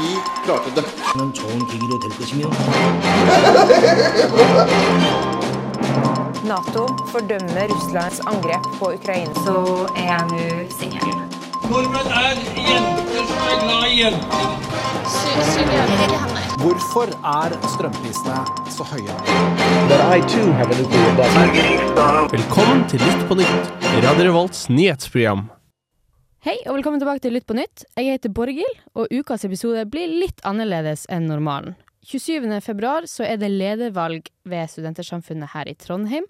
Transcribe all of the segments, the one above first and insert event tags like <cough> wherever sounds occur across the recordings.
vi klarte det. Nato fordømmer Russlands angrep på Ukraina. Så er jeg nå singel. Nordmenn er jenter som er glad i jenter. Hvorfor er strømprisene så høye? Velkommen til Lytt på nytt, Radio Revolts nyhetsprogram. Hei og velkommen tilbake til Lytt på nytt. Jeg heter Borghild, og ukas episode blir litt annerledes enn normalen. 27. februar så er det ledervalg ved Studentersamfunnet her i Trondheim.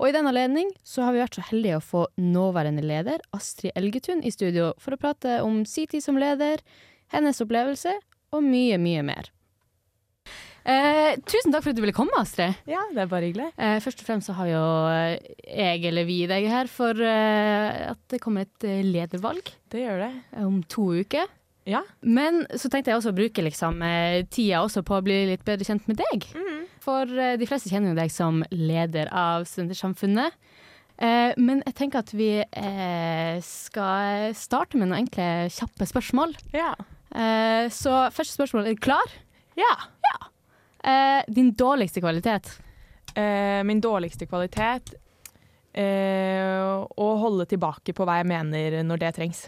Og i den anledning så har vi vært så heldige å få nåværende leder, Astrid Elgetun, i studio for å prate om sin tid som leder, hennes opplevelse og mye, mye mer. Eh, tusen takk for at du ville komme, Astrid. Ja, det er bare hyggelig. Eh, først og fremst så har jo eh, jeg eller vi deg her for eh, at det kommer et eh, ledervalg Det gjør det. om to uker. Ja. Men så tenkte jeg også å bruke liksom, eh, tida også på å bli litt bedre kjent med deg. For eh, de fleste kjenner jo deg som leder av Studentersamfunnet. Eh, men jeg tenker at vi eh, skal starte med noen enkle, kjappe spørsmål. Ja. Eh, så første spørsmål, er du klar? ja. Eh, din dårligste kvalitet? Eh, min dårligste kvalitet eh, Å holde tilbake på hva jeg mener når det trengs.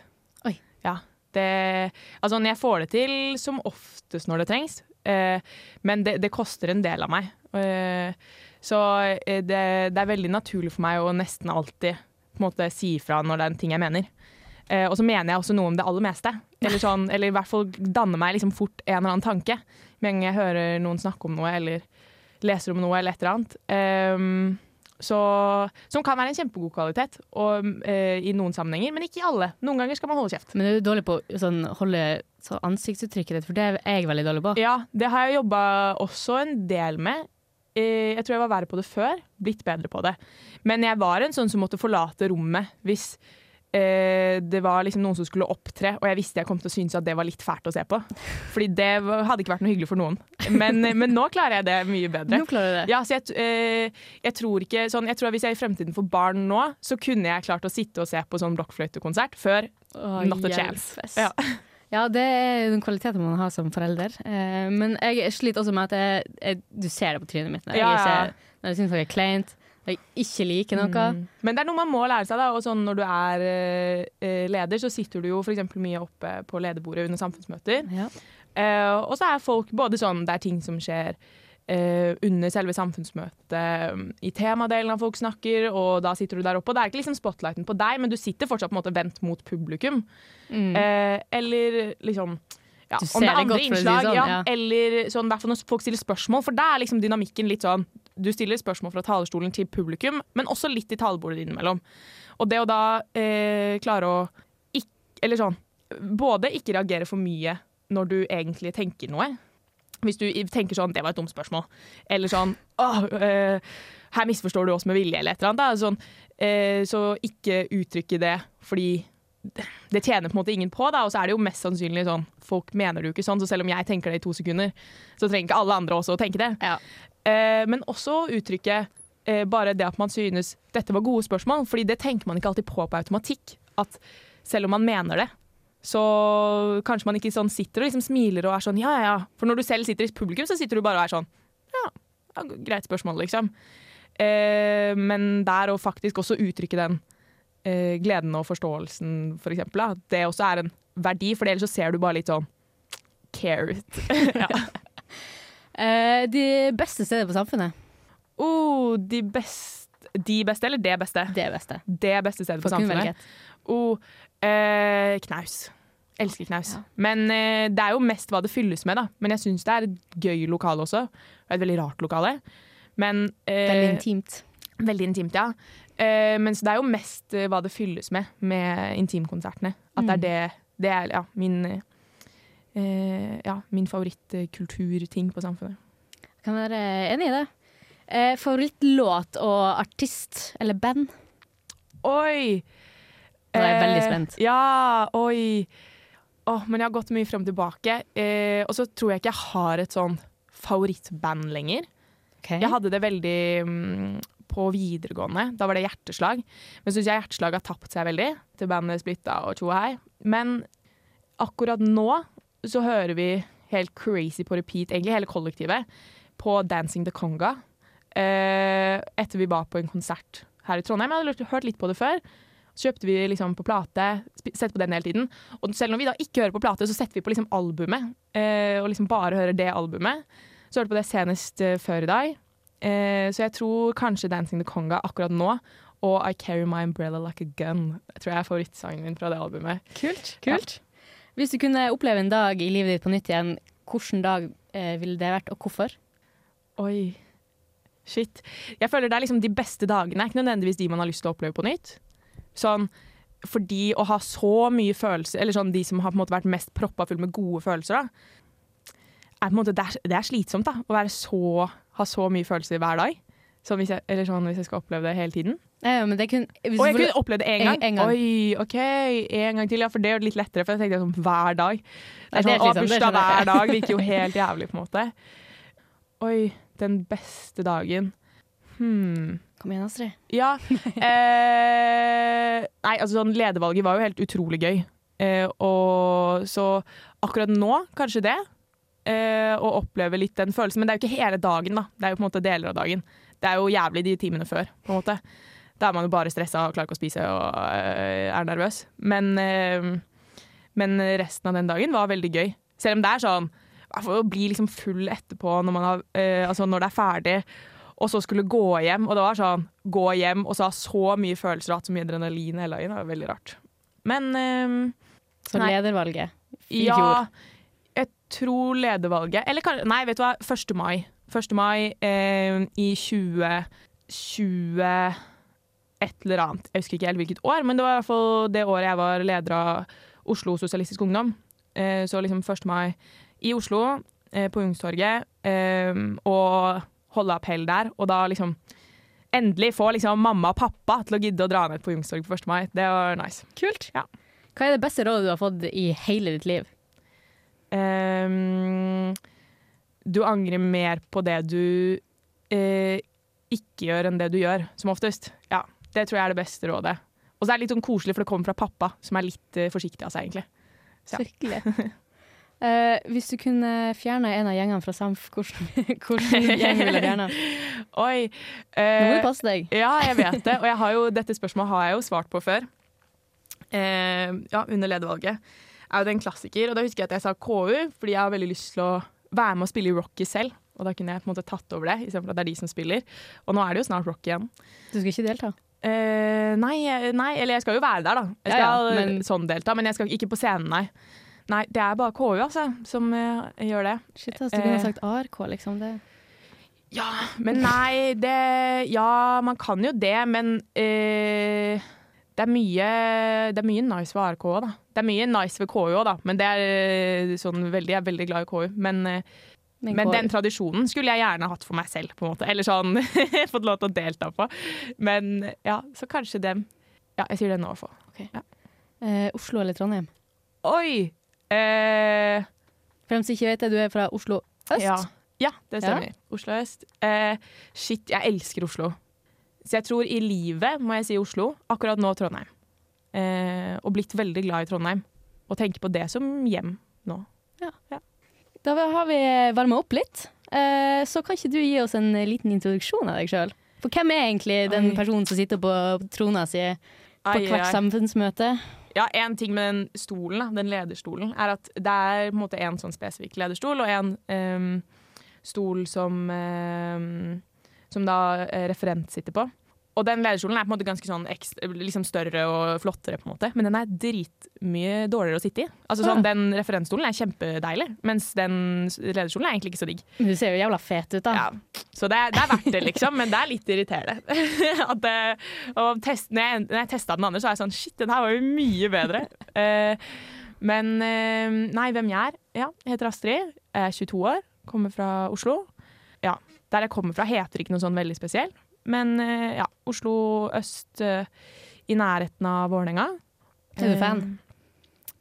Oi. Ja. Det, altså, jeg får det til som oftest når det trengs, eh, men det, det koster en del av meg. Eh, så eh, det, det er veldig naturlig for meg å nesten alltid måte, si ifra når det er en ting jeg mener. Og så mener jeg også noe om det aller meste. Eller, sånn, eller i hvert fall danne meg liksom fort en eller annen tanke med en gang jeg hører noen snakke om noe eller leser om noe eller et eller annet. Um, så, som kan være en kjempegod kvalitet og, uh, i noen sammenhenger, men ikke i alle. Noen ganger skal man holde kjeft. Men er du dårlig på å sånn, holde så ansiktsuttrykket ditt? For det er jeg veldig dårlig på. Ja, det har jeg jobba også en del med. Uh, jeg tror jeg var verre på det før, blitt bedre på det. Men jeg var en sånn som måtte forlate rommet hvis eh, det var liksom noen som skulle opptre, og jeg visste jeg kom til å synes at det var litt fælt å se på. Fordi det hadde ikke vært noe hyggelig for noen. Men, men nå klarer jeg det mye bedre. <laughs> Nå klarer du det. Ja, så jeg, eh, jeg tror ikke sånn, Jeg tror at Hvis jeg i fremtiden får barn nå, så kunne jeg klart å sitte og se på sånn blokkfløytekonsert før. oh, Not a chance. Ja. Ja, det er den kvaliteten man har som forelder. Eh, men jeg sliter også med at jeg, jeg, du ser det på trynet mitt når jeg, Ja, ser, når jeg syns noe er kleint, jeg ikke liker noe. Mm. Men det er noe man må lære seg. da, og sånn Når du er eh, eh, leder, så sitter du jo eksempel mye oppe på lederbordet under samfunnsmøter. Ja. Eh, og så er folk både sånn Det er ting som skjer eh, under selve samfunnsmøtet, i temadelen av folk snakker, og da sitter du der oppe. Og det er ikke liksom spotlighten på deg, men du sitter fortsatt på en måte vendt mot publikum. Mm. Eh, eller liksom ja, om det er andre for si innslag, sånn, ja, ja. eller sånn, derfor når folk stiller spørsmål, for da er liksom dynamikken litt sånn Du stiller spørsmål fra talerstolen til publikum, men også litt i talebordet innimellom. Og det å da eh, klare å ikk- Eller sånn Både ikke reagere for mye når du egentlig tenker noe. Hvis du tenker sånn 'det var et dumt spørsmål', eller sånn åh, eh, 'her misforstår du oss med vilje', eller et eller annet. Da. Sånn, eh, så ikke uttrykke det fordi det tjener på en måte ingen på, da. Og så er det jo mest sannsynlig sånn folk mener det jo ikke sånn, så selv om jeg tenker det i to sekunder, så trenger ikke alle andre også å tenke det. Ja. Eh, men også uttrykke eh, bare det at man synes dette var gode spørsmål, fordi det tenker man ikke alltid på på automatikk. At selv om man mener det, så kanskje man ikke sånn sitter og liksom smiler og er sånn ja, ja, ja. For når du selv sitter i publikum, så sitter du bare og er sånn ja, ja greit spørsmål, liksom. Eh, men der å faktisk også uttrykke den eh, gleden og forståelsen, for eksempel, da, det også er en verdi, for ellers så ser du bare litt sånn care ut. <laughs> ja. Eh, de beste stedene på samfunnet? Oh, de beste De beste, eller det beste? Det beste. Det beste stedet på For samfunnet. Oh, eh, knaus. Elsker knaus. Ja. Men eh, det er jo mest hva det fylles med, da. Men jeg syns det er et gøy lokale også. Og et veldig rart lokale. Men eh, Veldig intimt. Veldig intimt, ja. Eh, men så det er jo mest eh, hva det fylles med med intimkonsertene. At det er det Det er ja, min ja, min favorittkulturting på samfunnet. Kan være enig i det. Eh, favorittlåt og artist eller band? Oi! Nå er jeg veldig Eh, spent. Ja, oi. Oh, men jeg har gått mye frem og tilbake. Eh, og så tror jeg ikke jeg har et sånn favorittband lenger. Jeg hadde det veldig mm, på videregående. Da var det hjerteslag. Men så syns jeg hjerteslag har tapt seg veldig til bandet Splitta og Tjo og Hei. Men akkurat nå så hører vi helt crazy på repeat, egentlig hele kollektivet, på Dancing the Conga. Eh, etter vi var på en konsert her i Trondheim. Jeg hadde hørt litt på det før. Så kjøpte vi liksom på plate, setter på den hele tiden. Og selv når vi da ikke hører på plate, så setter vi på liksom albumet. Eh, og liksom bare hører det albumet. Så hørte på det senest eh, før i dag. Eh, så jeg tror kanskje Dancing the Conga akkurat nå. Og I Carry My Umbrella Like a Gun. Jeg tror jeg er favorittsangen min fra det albumet. Kult. kult. Hvis du kunne oppleve en dag i livet ditt på nytt igjen, hvilken dag eh, ville det vært, og hvorfor? Oi. Shit. Jeg føler det er liksom de beste dagene, ikke nødvendigvis de man har lyst til å oppleve på nytt. Sånn, fordi å ha så mye følelser, eller sånn de som har vært mest proppa full med gode følelser, da, er måte, det, er, det er slitsomt da, å så, ha så mye følelser hver dag. Sånn hvis jeg, eller sånn hvis jeg skal oppleve det hele tiden. Ja, men det kun, Og jeg kunne opplevd det én gang. En- en gang. Oi, OK, en gang til. Ja, for det gjør det litt lettere, for jeg tenkte sånn hver dag. Det Nei, er er sånn, det bursdag hver dag virker jo <laughs> helt jævlig, på en måte. Oi, den beste dagen. Hmm. Kom igjen, Astrid. Ja. <laughs> Eh, nei, altså sånn ledervalget var jo helt utrolig gøy. Eh, og så akkurat nå, kanskje det. Eh, å oppleve litt den følelsen. Men det er jo ikke hele dagen, da. Det er jo på en måte deler av dagen. Det er jo jævlig de timene før, på en måte. Da er man jo bare stressa og klarer ikke å spise og eh, er nervøs. Men, eh, men resten av den dagen var veldig gøy. Selv om det er sånn å bli liksom full etterpå når, man har, eh, altså når det er ferdig, og så skulle gå hjem. Og det var sånn gå hjem og så ha så mye følelser og hatt så mye adrenalin hele dagen. Det var veldig rart. Men Så ledervalget i ja, fjor. jeg tror ledervalget Eller nei, vet du hva? 1. mai. 1. mai eh, i 2020 et eller annet. Jeg husker ikke helt hvilket år, men det var i hvert fall det året jeg var leder av Oslo Sosialistisk Ungdom. Eh, så liksom 1. mai i Oslo, eh, på Jungstorget, eh, og holde appell der. Og da liksom endelig få liksom mamma og pappa til å gidde å dra ned på Jungstorget på 1. mai. Det var nice. Kult. Ja. Hva er det beste rådet du har fått i hele ditt liv? Ehm, du angrer mer på det du eh, ikke gjør, enn det du gjør, som oftest. Ja, Det tror jeg er det beste rådet. Og så er det litt sånn koselig, for det kommer fra pappa, som er litt eh, forsiktig av seg, egentlig. Ja. Så hyggelig. <laughs> Eh, hvis du kunne fjerne en av gjengene fra Samf, hvordan, <laughs> hvordan gjeng ville du fjerna? <laughs> Oi. Nå må eh, du passe deg. Ja, jeg vet det. Og jeg har jo, dette spørsmålet har jeg jo svart på før. Uh, ja, under ledervalget. Er jo en klassiker. Og da husker jeg at jeg sa KU, fordi jeg har veldig lyst til å være med å spille i Rocky selv. Og da kunne jeg på en måte tatt over det, istedenfor at det er de som spiller. Og nå er det jo snart Rocky igjen. Du skal ikke delta? Uh, nei, nei, eller jeg skal jo være der, da. Jeg Ja, ja, skal men- sånn delta, men jeg skal ikke på scenen, nei. Nei, det er bare KU, altså, som uh, gjør det. Shit, altså, du kunne uh, sagt ARK, liksom. Det. Ja, men nei, det Ja, man kan jo det, men eh, det, er mye, det er mye nice ved ARK òg, da. Det er mye nice ved KU òg, da. Men det er eh, sånn veldig, jeg er veldig glad i KU. Men, eh, Men men KU. den tradisjonen skulle jeg gjerne hatt for meg selv, på en måte. Eller sånn <laughs> fått lov til å delta på. Men ja, så kanskje dem. Ja, jeg sier det nå, Ja. Eh, Oslo eller Trondheim? Oi! Eh, For dem som ikke vet det, du er fra Oslo øst. Ja, ja det stemmer. Oslo øst. Eh, shit, jeg elsker Oslo. Så jeg tror i livet må jeg si Oslo. Akkurat nå Trondheim. Eh, og blitt veldig glad i Trondheim. Og tenker på det som hjem nå. Da har vi varma opp litt. Eh, så kan ikke du gi oss en liten introduksjon av deg sjøl? For hvem er egentlig den Oi. personen som sitter på trona si på Ai, hvert ai. samfunnsmøte? Ja, En ting med den stolen, da, den lederstolen, er at det er på en måte en sånn spesifikk lederstol, og en um, stol som, ehm, som da eh, referent sitter på. Og den lederkjolen er på en måte ganske sånn ekstra, liksom større og flottere, på en måte, men den er dritmye dårligere å sitte i. Altså sånn. Den referentstolen er kjempedeilig, mens den lederkjolen er egentlig ikke så digg. Men Du ser jo jævla fet ut, da. Ja. Så det det er verdt det, liksom, men det er litt irriterende. <laughs> At og test, når jeg, når jeg testa den andre, så er jeg sånn Shit, den her var jo mye bedre. <laughs> Eh, men eh, nei, hvem jeg er? Ja, jeg heter Astrid. Jeg er 22 år. Kommer fra Oslo. Ja, Der jeg kommer fra, heter ikke noe sånn veldig spesielt. Men eh, ja, Oslo øst, eh, i nærheten av Vålerenga. Er du fan?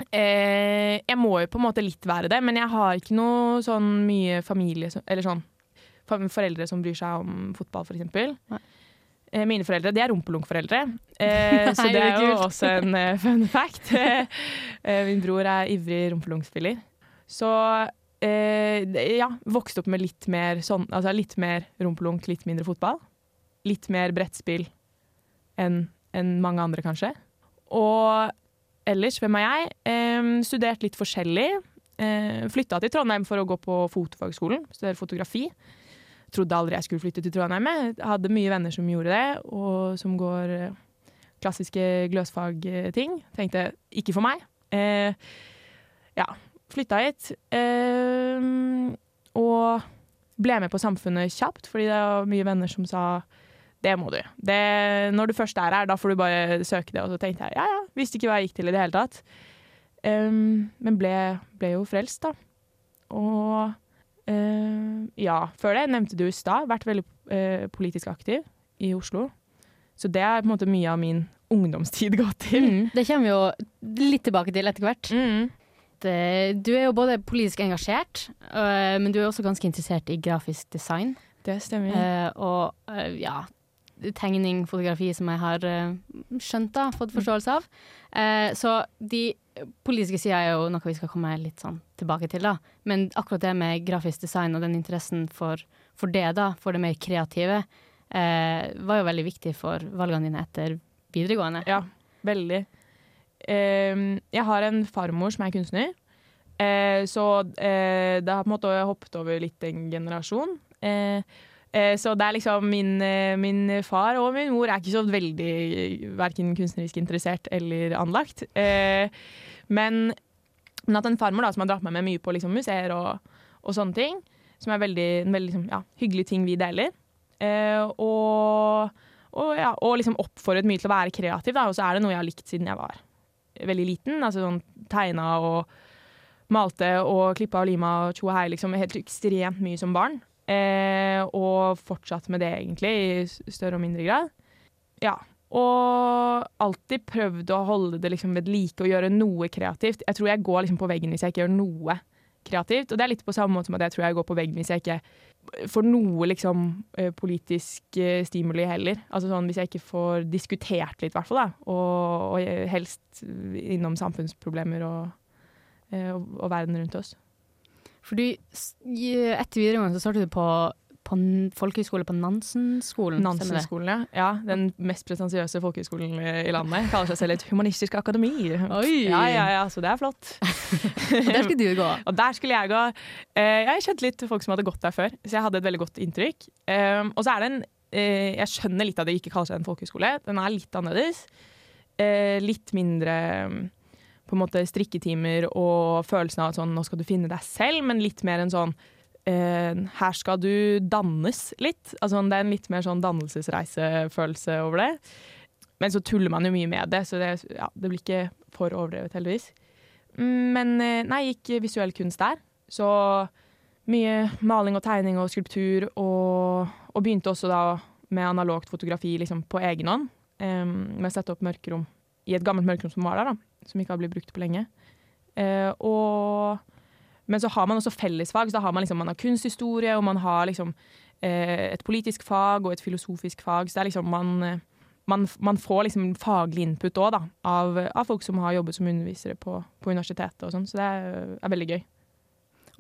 Eh, jeg må jo på en måte litt være det, men jeg har ikke noe sånn mye familie Eller sånn foreldre som bryr seg om fotball, for eksempel. Eh, mine foreldre de er rumpelunkforeldre, <laughs> eh, så det er jo også en eh, fun fact. <laughs> min bror er ivrig rumpelunkspiller. Så eh, ja, vokste opp med litt mer sånn Altså litt mer rumpelunk, litt mindre fotball. Litt mer brettspill enn en mange andre, kanskje. Og ellers, hvem er jeg? Eh, studert litt forskjellig. Eh, Flytta til Trondheim for å gå på fotofagskolen, studere fotografi. Trodde aldri jeg skulle flytte til Trondheim. Jeg hadde mye venner som gjorde det, og som går eh, klassiske gløsfagting. Tenkte ikke for meg. Eh, ja, flytta hit. Eh, og ble med på Samfunnet kjapt, fordi det var mye venner som sa det må du. Det, når du først er her, da får du bare søke det. Og så tenkte jeg ja, ja, visste ikke hva jeg gikk til i det hele tatt. Um, men ble, ble jo frelst, da. Og uh, ja, før det nevnte du i stad, vært veldig uh, politisk aktiv i Oslo. Så det er på en måte mye av min ungdomstid gått til. Mm, det kommer vi jo litt tilbake til etter hvert. Mm. Det- Du er jo både politisk engasjert, uh, men du er også ganske interessert i grafisk design. Det stemmer. Eh, og ja, tegning, fotografi, som jeg har skjønt da, fått forståelse av. Så de politiske sida er jo noe vi skal komme litt sånn tilbake til, da. Men akkurat det med grafisk design og den interessen for, for det, da, for det mer kreative, var jo veldig viktig for valgene dine etter videregående. Ja, veldig. Ehm, jeg har en farmor som er kunstner, eh, så eh, det har på en måte hoppet over litt en generasjon. Eh, så det er liksom min, min far og min mor er ikke så veldig verken kunstnerisk interessert eller anlagt. Men, men at en farmor da, som har dratt meg med mye på liksom, museer og, og sånne ting, som er veldig, en veldig liksom, ja, hyggelig ting vi deler. Eh, og og, ja, og liksom oppfordret mye til å være kreativ. Og så er det noe jeg har likt siden jeg var veldig liten. Altså sånn tegna og malte og klippa og lima og tjo og hei liksom helt ekstremt mye som barn. Eh, og fortsatt med det, egentlig, i større og mindre grad. Ja. Og alltid prøvd å holde det liksom ved like og gjøre noe kreativt. Jeg tror jeg går liksom på veggen hvis jeg ikke gjør noe kreativt. Og det er litt på samme måte som at jeg tror jeg går på veggen hvis jeg ikke får noe liksom eh, politisk eh, stimuli heller. Altså sånn hvis jeg ikke får diskutert litt, i hvert fall. da. Og, og helst innom samfunnsproblemer og, eh, og, og verden rundt oss. Fordi etter videregående så startet du på, på folkehøyskole på Nansen-skolen. Nansen-skolen, ja. ja. Den mest pretensiøse folkehøyskolen i landet. <laughs> Kaller seg selv et humanistisk akademi. Oi! Ja, ja, ja, så det er flott. Og <laughs> der skulle du gå. <laughs> Og der skulle jeg gå. Eh, jeg kjente litt folk som hadde gått der før, så jeg hadde et veldig godt inntrykk. Eh, og så er det en eh, Jeg skjønner litt at det ikke kaller seg en folkehøyskole. Den er litt annerledes. Eh, litt mindre på en måte strikketimer og følelsen av at sånn, nå skal du finne deg selv, men litt mer en sånn her skal du dannes litt. Altså, det er en litt mer sånn dannelsesreisefølelse over det. Men så tuller man jo mye med det, så det, ja, det blir ikke for overdrevet, heldigvis. Men eh, nei, gikk visuell kunst der. Så mye maling og tegning og skulptur, og, og begynte også da med analogt fotografi liksom på egen hånd. Um, med å sette opp mørkerom i et gammelt mørkerom som var der, da, som ikke har blitt brukt på lenge. Uh, og, men så har man også fellesfag. Så da har man, liksom, man har kunsthistorie, og man har liksom, eh, et politisk fag og et filosofisk fag. Så det er liksom man, eh, man, man får liksom faglig input òg, da, av, av folk som har jobbet som undervisere på, på universitetet og sånn. Så det er, er veldig gøy.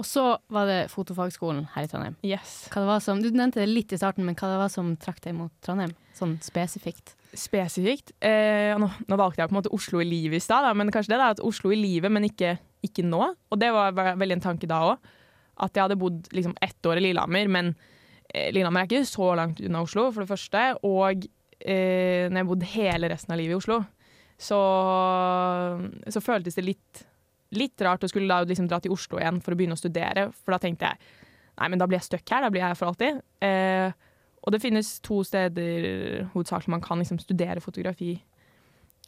Og så var det fotofagskolen her i Trondheim. Yes. Som, du nevnte det litt i starten, men hva det var som trakk deg mot Trondheim? Sånn spesifikt. Spesifikt. Eh, nå, nå valgte jeg på en måte Oslo i livet i stad, men kanskje det da, at Oslo i livet, men ikke, ikke nå. Og det var veldig en tanke da òg. At jeg hadde bodd liksom ett år i Lillehammer, men eh, Lillehammer er ikke så langt unna Oslo, for det første. Og eh, når jeg bodde hele resten av livet i Oslo, så, så føltes det litt, litt rart å skulle da liksom dra til Oslo igjen for å begynne å studere. For da tenkte jeg nei, men da blir jeg stuck her, da blir jeg her for alltid. Eh, og det finnes to steder hovedsakelig man kan liksom studere fotografi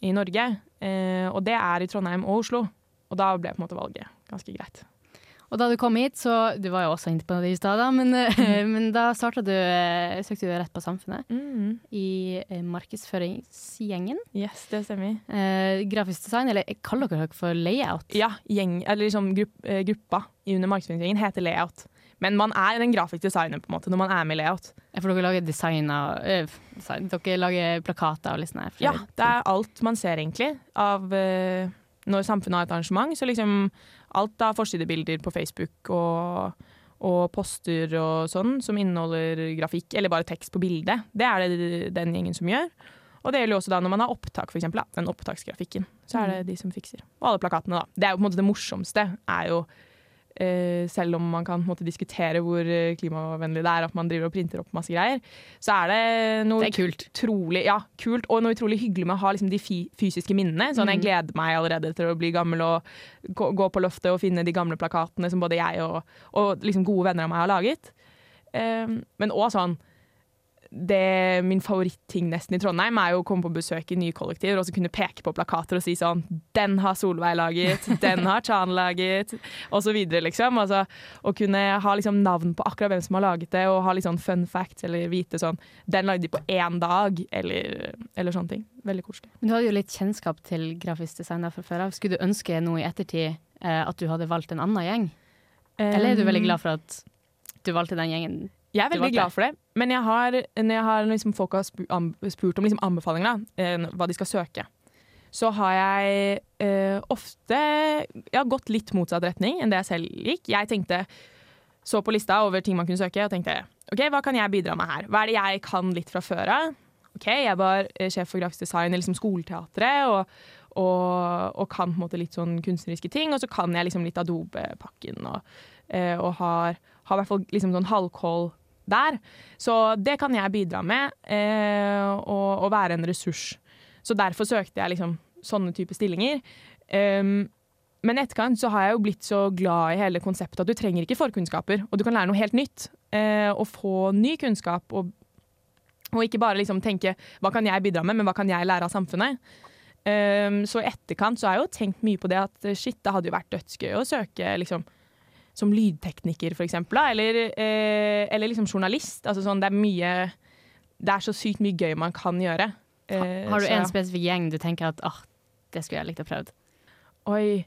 i Norge. Eh, og det er i Trondheim og Oslo. Og da ble på en måte valget ganske greit. Og da du kom hit, så Du var jo også inne på det i stad, men, men, <laughs> men da starta du eh, Søkte du rett på Samfunnet i eh, markedsføringsgjengen. Yes, det stemmer. Eh, grafisk design, eller kaller dere for layout? Ja, gjeng, eller liksom grupp, eh, gruppa under markedsføringsgjengen heter layout. Men man er den grafiske designer på en måte når man er med i layout. For dere lager design og øh, design. Dere lager plakater og litt sånn. Ja, det er alt man ser egentlig av, eh, når samfunnet har et arrangement, så liksom alt av forsidebilder på Facebook og, og poster og sånn som inneholder grafikk, eller bare tekst på bildet, det er det den gjengen som gjør. Og det gjelder jo også da når man har opptak, eksempel, den opptaksgrafikken. Så er det de som fikser. Og alle plakatene, da. Det er jo på en måte det morsomste, er jo selv om man kan måte, diskutere hvor eh, klimavennlig det er at man driver og printer opp masse greier, så er det noe Det er kult. utrolig, ja, kult og noe utrolig hyggelig med å ha liksom, de fysiske minnene. Sånn, Jeg gleder meg allerede til å bli gammel og gå, gå på loftet og finne de gamle plakatene som både jeg og, og liksom, gode venner av meg har laget. Um, men òg sånn det, Min favoritting nesten i Trondheim er jo å komme på besøk i nye kollektiver og så kunne peke på plakater og si sånn Den har Solveig laget, den har Chan laget, videre, liksom. Altså, å kunne ha liksom navn på akkurat hvem som har laget det, og ha sånn fun facts, eller vite sånn Den lagde de på én dag, eller, eller sånne ting. Veldig koselig. Men du hadde jo litt kjennskap til grafisk design fra før av. Skulle du ønske nå i ettertid eh, at du hadde valgt en annen gjeng? Eller er du veldig glad for at du valgte den gjengen? Jeg er veldig glad for det, men jeg har, når jeg har liksom folk har spurt om liksom anbefalinger, da, eh, hva de skal søke, så har jeg eh, ofte jeg har gått litt motsatt retning enn det jeg selv gikk. Jeg tenkte, så på lista over ting man kunne søke, og tenkte OK, hva kan jeg bidra med her? Hva er det jeg kan litt fra før av? OK, jeg var eh, sjef for grafisk design i liksom skoleteatret, og, og, og kan på en måte litt sånn kunstneriske ting. Og så kan jeg liksom litt Adobe-pakken, og, eh, og har, har i hvert fall liksom sånn halvkål der. Så det kan jeg bidra med, eh, og, og være en ressurs. Så derfor søkte jeg liksom sånne type stillinger. Um, men etterkant så har jeg jo blitt så glad i hele konseptet at du trenger ikke forkunnskaper, og du kan lære noe helt nytt. Eh, og få ny kunnskap, og, og ikke bare liksom tenke hva kan jeg bidra med, men hva kan jeg lære av samfunnet. Um, så i etterkant så har jeg jo tenkt mye på det at eh, shit, det hadde jo vært dødsgøy å søke liksom som lydtekniker, eksempel, eller, eh, eller liksom journalist. Altså sånn, det er mye Det er så sykt mye gøy man kan gjøre. Eh, Har du så- en spesifikk gjeng du tenker at oh, det skulle jeg likt å prøve? Oi.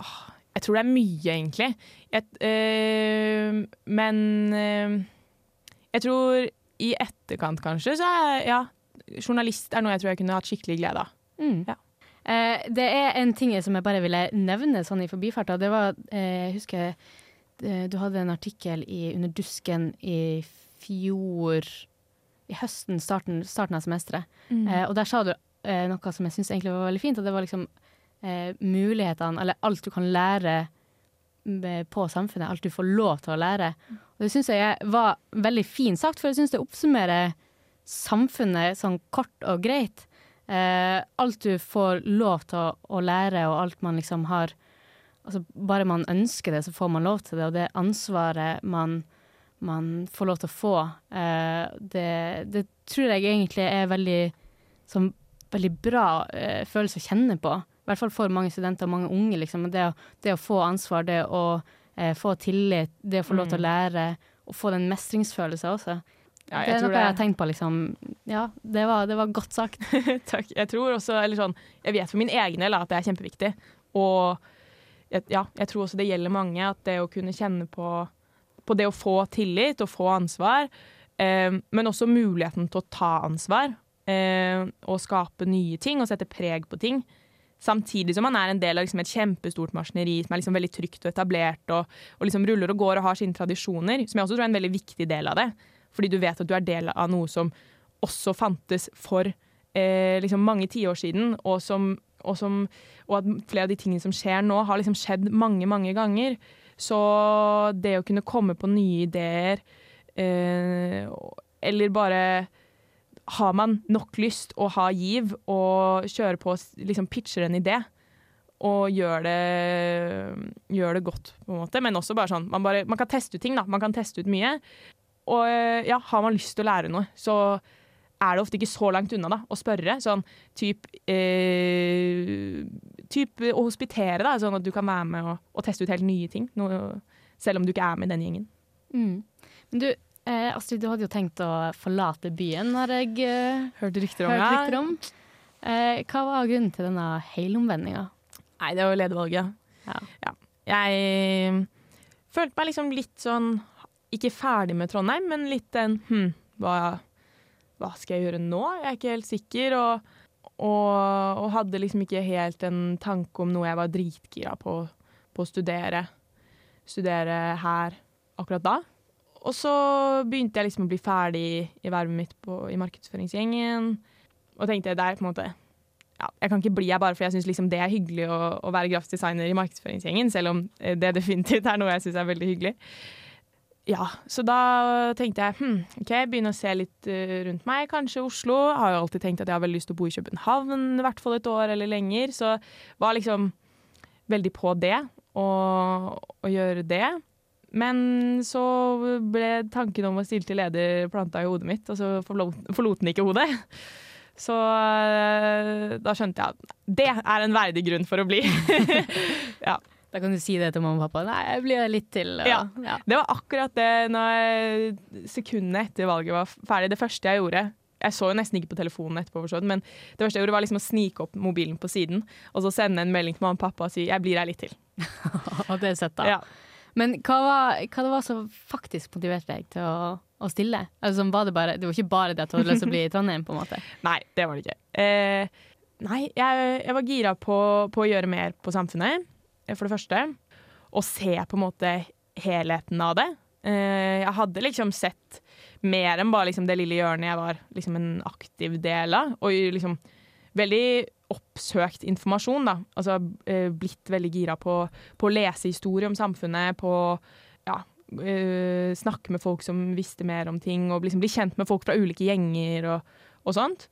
oh, jeg tror det er mye, egentlig. Jeg, eh, men eh, jeg tror i etterkant, kanskje, så er ja, journalist er noe jeg tror jeg kunne hatt skikkelig glede av. Mm. Ja. Eh, det er en ting som jeg bare ville nevne sånn i forbifarta. Det var, eh, jeg husker du hadde en artikkel i Under dusken i fjor I høsten, starten, starten av semesteret. Eh, og der sa du eh, noe som jeg syns egentlig var veldig fint, at det var liksom eh, mulighetene, eller alt du kan lære på samfunnet, alt du får lov til å lære. Og det syns jeg var veldig fint sagt, for jeg syns det oppsummerer samfunnet sånn kort og greit. Eh, alt du får lov til å, å lære, og alt man liksom har Altså bare man ønsker det, så får man lov til det, og det ansvaret man, man får lov til å få, eh, det, det tror jeg egentlig er veldig som, veldig bra eh, følelse å kjenne på. I hvert fall for mange studenter og mange unge. Liksom. Det, å, det å få ansvar, det å eh, få tillit, det å få lov til å lære, og få den mestringsfølelsen også. Ja, det er noe noe jeg har tenkt på, liksom. Ja, det var, det var godt sagt. <laughs> Takk. Jeg tror også, eller sånn, jeg vet for min egen del at det er kjempeviktig. Og jeg, ja, jeg tror også det gjelder mange, at det å kunne kjenne på, på det å få tillit og få ansvar, eh, men også muligheten til å ta ansvar eh, og skape nye ting og sette preg på ting. Samtidig som man er en del av liksom et kjempestort maskineri som er liksom veldig trygt og etablert og, og liksom ruller og går og har sine tradisjoner, som jeg også tror er en veldig viktig del av det. Fordi du vet at du er del av noe som også fantes for eh, liksom mange tiår siden, og, som, og, som, og at flere av de tingene som skjer nå, har liksom skjedd mange, mange ganger. Så det å kunne komme på nye ideer, eh, eller bare har man nok lyst og har giv og kjører på liksom pitcher en idé og gjør det, gjør det godt, på en måte. Men også bare sånn man, bare, man kan teste ut ting, da. Man kan teste ut mye. Og ja, har man lyst til å lære noe, så er det ofte ikke så langt unna da, å spørre. Sånn typ, eh, typ å hospitere, da, sånn at du kan være med og, og teste ut helt nye ting. Noe, selv om du ikke er med i den gjengen. Mm. Men du, eh, Astrid, du hadde jo tenkt å forlate byen, har jeg eh, Hørte rykter om hørt rykter om. Eh, hva var grunnen til denne helomvendinga? Nei, det var ledervalget. Ja. Jeg følte meg liksom litt sånn Ikke ferdig med Trondheim, men litt den hm, hva, hva skal jeg gjøre nå? Jeg er ikke helt sikker. Og, og, og hadde liksom ikke helt en tanke om noe jeg var dritgira på, på å studere. Studere her akkurat da. Og så begynte jeg liksom å bli ferdig i vervet mitt på, i markedsføringsgjengen. Og tenkte det er på en måte ja, Jeg kan ikke bli her bare fordi jeg syns liksom det er hyggelig å, å være grafisk designer i markedsføringsgjengen, selv om eh, det definitivt er noe jeg syns er veldig hyggelig. Ja, så da tenkte jeg hm, OK, begynne å se litt eh, rundt meg. Kanskje Oslo. Jeg har jo alltid tenkt at jeg har veldig lyst til å bo i København i hvert fall et år eller lenger. Så var liksom veldig på det, og gjøre det. Men så ble tanken om å stille til leder planta i hodet mitt, og så forlot den ikke hodet. Så eh, da skjønte jeg at det er en verdig grunn for å bli. <laughs> ja. Da kan du si det til mamma og pappa. Nei, jeg blir litt til. Og, Ja. ja. Det var akkurat det når sekundene etter valget var ferdig. Det første jeg gjorde Jeg så jo nesten ikke på telefonen etterpå, men det første jeg gjorde, var liksom å snike opp mobilen på siden og så sende en melding til mamma og pappa og si 'jeg blir her litt til'. <laughs> Og det er søtt, da. Ja. Men hva var, hva det var som faktisk motiverte deg til å, å stille? Altså, var det, bare, det var ikke bare det at du hadde lyst til å bli i Trondheim? på en måte. <laughs> Nei, det var det ikke. Eh, nei, jeg, jeg var gira på, på å gjøre mer på samfunnet, eh, for det første. Og se på en måte helheten av det. Eh, jeg hadde liksom sett mer enn bare liksom det lille hjørnet jeg var liksom en aktiv del av. Og liksom veldig oppsøkt informasjon, da. Altså eh, blitt veldig gira på, på å lese historie om samfunnet, på ja, eh, snakke med folk som visste mer om ting, og liksom bli kjent med folk fra ulike gjenger og, og sånt.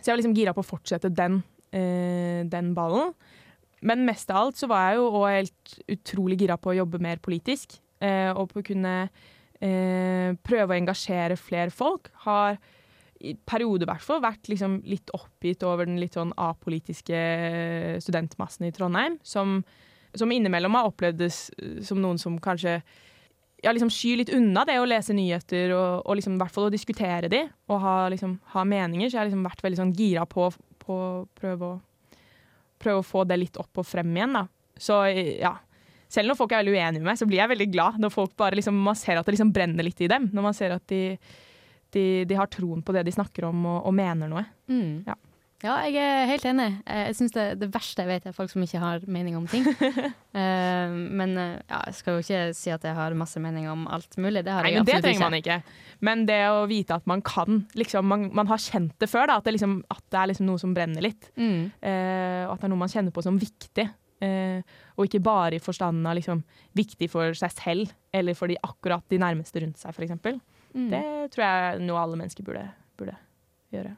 Så jeg var liksom gira på å fortsette den, den ballen. Men mest av alt så var jeg jo òg helt utrolig gira på å jobbe mer politisk. Eh, og på å kunne eh, prøve å engasjere flere folk. Har i perioder i hvert fall vært liksom litt oppgitt over den litt sånn apolitiske studentmassen i Trondheim. Som, som innimellom har opplevdes eh, som noen som kanskje ja, liksom skyr litt unna det å lese nyheter og, og liksom, i hvert fall å diskutere de og ha, liksom, ha meninger. Så jeg har liksom vært veldig sånn gira på på å prøve å, prøve å få det litt opp og frem igjen. Da. Så ja. Selv når folk er veldig uenige med meg, så blir jeg veldig glad når folk bare liksom, man ser at det liksom brenner litt i dem. Når man ser at de, de, de har troen på det de snakker om og, og mener noe. Mm. Ja. Ja, jeg er helt enig. Eh, Jeg synes det, det verste jeg vet, er folk som ikke har mening om ting. uh, <laughs> men eh, ja, jeg skal jo ikke si at jeg har masse mening om alt mulig. Det har Nei, jeg men Det absolutt trenger man ikke. Men det å vite at man kan liksom, man, man har kjent det før, da, at, det liksom, at det er liksom noe som brenner litt. Mm. Uh, og at det er noe man kjenner på som viktig. Uh, og ikke bare i forstanden av liksom, viktig for seg selv, eller for de, akkurat de nærmeste rundt seg, f.eks. Mm. Det tror jeg noe alle mennesker burde, burde gjøre.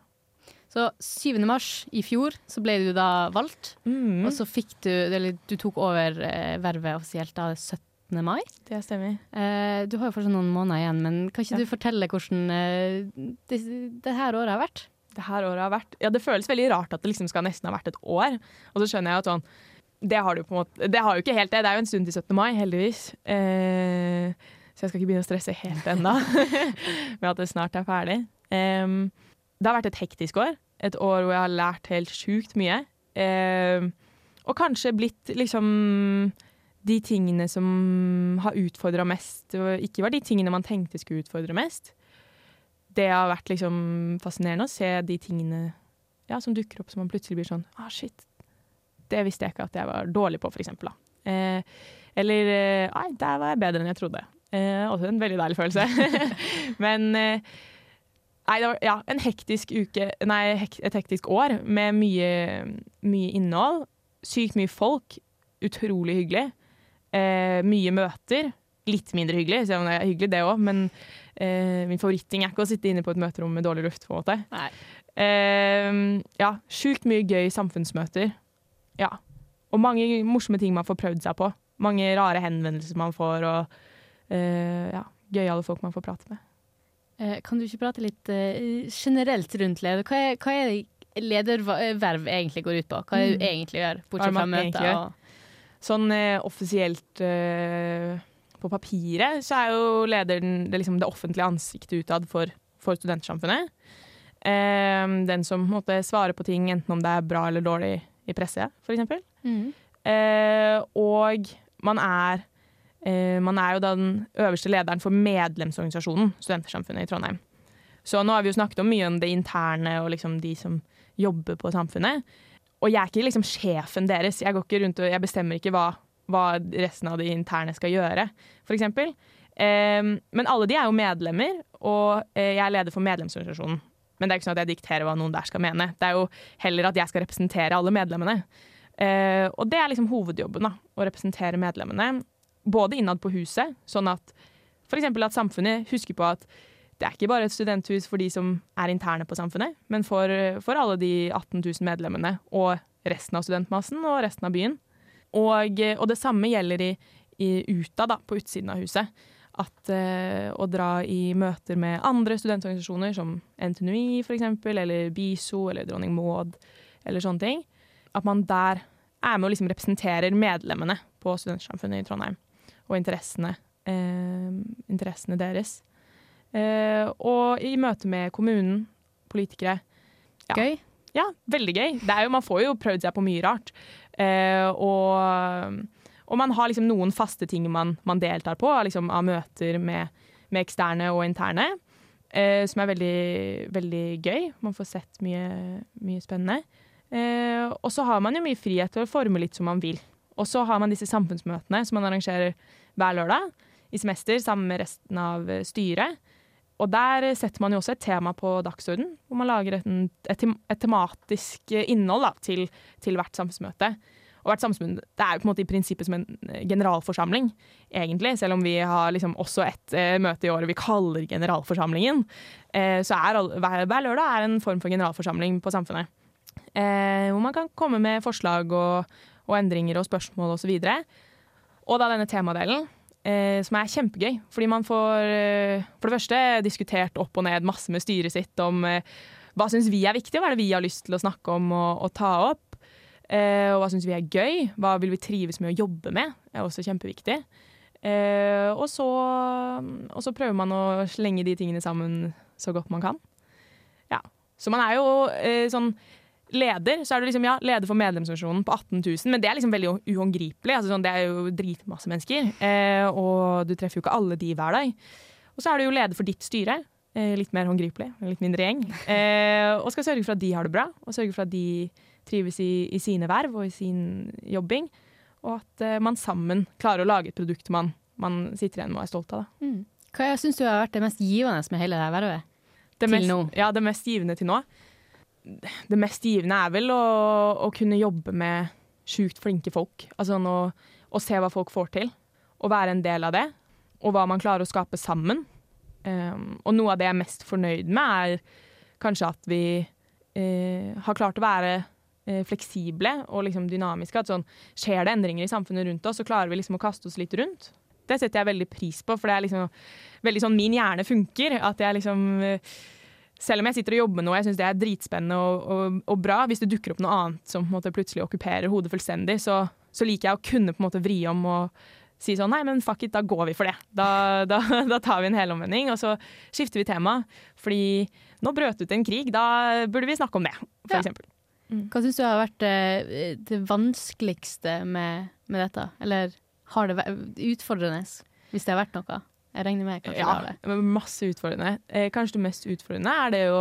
Så 7. mars i fjor så ble du da valgt, Mm, og så fikk du Eller du tok over eh, vervet offisielt da 17. mai. det stemmer. Eh, du har jo fortsatt noen måneder igjen, men kan ikke Ja. du fortelle hvordan eh, det, det her året har vært? det her året har vært Ja, det føles veldig rart at det liksom skal nesten ha vært et år. Og så skjønner jeg at sånn Det har du på en måte Det har jo ikke helt det. Det er jo en stund til 17. mai, heldigvis. Eh, så jeg skal ikke begynne å stresse helt ennå <laughs> med at det snart er ferdig. Um, det har vært et hektisk år. Et år hvor jeg har lært helt sjukt mye. Eh, og kanskje blitt liksom de tingene som har utfordra mest, og ikke var de tingene man tenkte skulle utfordre mest det har vært liksom fascinerende å se de tingene ja, som dukker opp som man plutselig blir sånn ah, shit. Det visste jeg ikke at jeg var dårlig på, for eksempel. Eh, eller Nei, der var jeg bedre enn jeg trodde. Eh, også en veldig deilig følelse. <laughs> Men eh, Nei, det var ja, en hektisk uke Nei, hek, et hektisk år med mye, mye innhold. Sykt mye folk. Utrolig hyggelig. Eh, mye møter. Litt mindre hyggelig, selv om det er hyggelig, det òg. Men eh, min favoritting er ikke å sitte inne på et møterom med dårlig luft. på en måte. Nei. Eh, ja, sjukt mye gøy samfunnsmøter. Ja. Og mange morsomme ting man får prøvd seg på. Mange rare henvendelser man får, og eh, ja, gøyale folk man får prate med. Eh, kan du ikke prate litt eh, generelt rundt leder? Hva er, hva er lederverv egentlig går ut på? Hva er det du Mm. egentlig gjør, bortsett fra møter? Og, Sånn eh, offisielt på papiret så er jo lederen det, liksom, det offentlige ansiktet utad for, for studentsamfunnet. Den som måte svarer på ting, enten om det er bra eller dårlig i presse, f.eks. mm. Og man er, man er jo da den øverste lederen for medlemsorganisasjonen Studentersamfunnet i Trondheim. Så nå har vi jo snakket om mye om det interne og liksom de som jobber på Samfunnet. Og jeg er ikke liksom sjefen deres. Jeg går ikke rundt og jeg bestemmer ikke hva, hva resten av de interne skal gjøre, f.eks. Um, men alle de er jo medlemmer, og eh, jeg er leder for medlemsorganisasjonen. Men det er ikke sånn at jeg dikterer hva noen der skal mene. Det er jo heller at jeg skal representere alle medlemmene. Eh, og det er liksom hovedjobben, da. Å representere medlemmene. Både innad på huset, sånn at f.eks. at samfunnet husker på at det er ikke bare et studenthus for de som er interne på samfunnet, men for, for alle de 18 000 medlemmene og resten av studentmassen og resten av byen. Og, og det samme gjelder i, i UTA, da, på utsiden av huset. At eh, å dra i møter med andre studentorganisasjoner, som NTNUI f.eks., eller BISO eller Dronning Maud, eller sånne ting. At man der er med og liksom representerer medlemmene på Studentsamfunnet i Trondheim. Og interessene, eh, interessene deres. Eh, og i møte med kommunen, politikere. Ja. Gøy. Ja, veldig gøy. Det jo, man får jo prøvd seg på mye rart. Eh, og, og man har liksom noen faste ting man, man deltar på, liksom av møter med, med eksterne og interne. Eh, som er veldig, veldig gøy. Man får sett mye, mye spennende. Eh, og så har man jo mye frihet til å forme litt som man vil. Og så har man disse samfunnsmøtene som man arrangerer hver lørdag i semester sammen med resten av eh, styret. Og der setter man jo også et tema på dagsorden, hvor man lager et, et, et tematisk innhold da, til, til, hvert samfunnsmøte. Og hvert samfunnsmøte det er jo på en måte i prinsippet som en generalforsamling, egentlig. Selv om vi har liksom også et eh, møte i året vi kaller generalforsamlingen. Eh, så er hver, hver, lørdag er en form for generalforsamling på Samfunnet. Eh, hvor man kan komme med forslag og, og endringer og spørsmål osv. Og, så og da denne temadelen Eh, som er kjempegøy. Fordi man får eh, for det første diskutert opp og ned masse med styret sitt om eh, hva syns vi er viktig, hva er det vi har lyst til å snakke om og, og ta opp. Eh, og hva syns vi er gøy, hva vil vi trives med å jobbe med, er også kjempeviktig. Eh, og, så, og så prøver man å slenge de tingene sammen så godt man kan. Ja. Så man er jo eh, sånn leder, så er du liksom, ja, leder for medlemsorganisasjonen på 18 000, men det er liksom veldig uhåndgripelig. Altså sånn, det er jo dritmasse mennesker, eh, og du treffer jo ikke alle de hver dag. Og så er du jo leder for ditt styre, eh, litt mer håndgripelig, litt mindre gjeng, eh, og skal sørge for at de har det bra, og sørge for at de trives i, i sine verv og i sin jobbing, og at eh, man sammen klarer å lage et produkt man, man sitter igjen med og er stolt av. Mm. Hva syns du har vært det mest givende med hele det her vervet? Det til mest, nå? Ja, det mest givende til nå det mest givende er vel å, å kunne jobbe med sjukt flinke folk. Altså å, å, se hva folk får til, og være en del av det. Og hva man klarer å skape sammen. Um, og noe av det jeg er mest fornøyd med, er kanskje at vi uh, har klart å være uh, fleksible og liksom dynamiske. At sånn, skjer det endringer i samfunnet rundt oss, så klarer vi liksom å kaste oss litt rundt. Det setter jeg veldig pris på, for det er liksom veldig sånn min hjerne funker. At jeg liksom uh, selv om jeg sitter og jobber med noe jeg syns det er dritspennende og, og, og, bra, hvis det dukker opp noe annet som måte, plutselig okkuperer hodet fullstendig, så, så, liker jeg å kunne på en måte vri om og si sånn nei, men fuck it, da går vi for det. Da, <laughs> da, da tar vi en helomvending, og så skifter vi tema. Fordi nå brøt ut en krig, da burde vi snakke om det, for ja. eksempel. Mm. Hva syns du har vært det, det vanskeligste med, med, dette? Eller har det vært utfordrende, hvis det har vært noe? Jeg regner med kanskje ja, det det. Masse utfordrende. Eh, kanskje det mest utfordrende er det å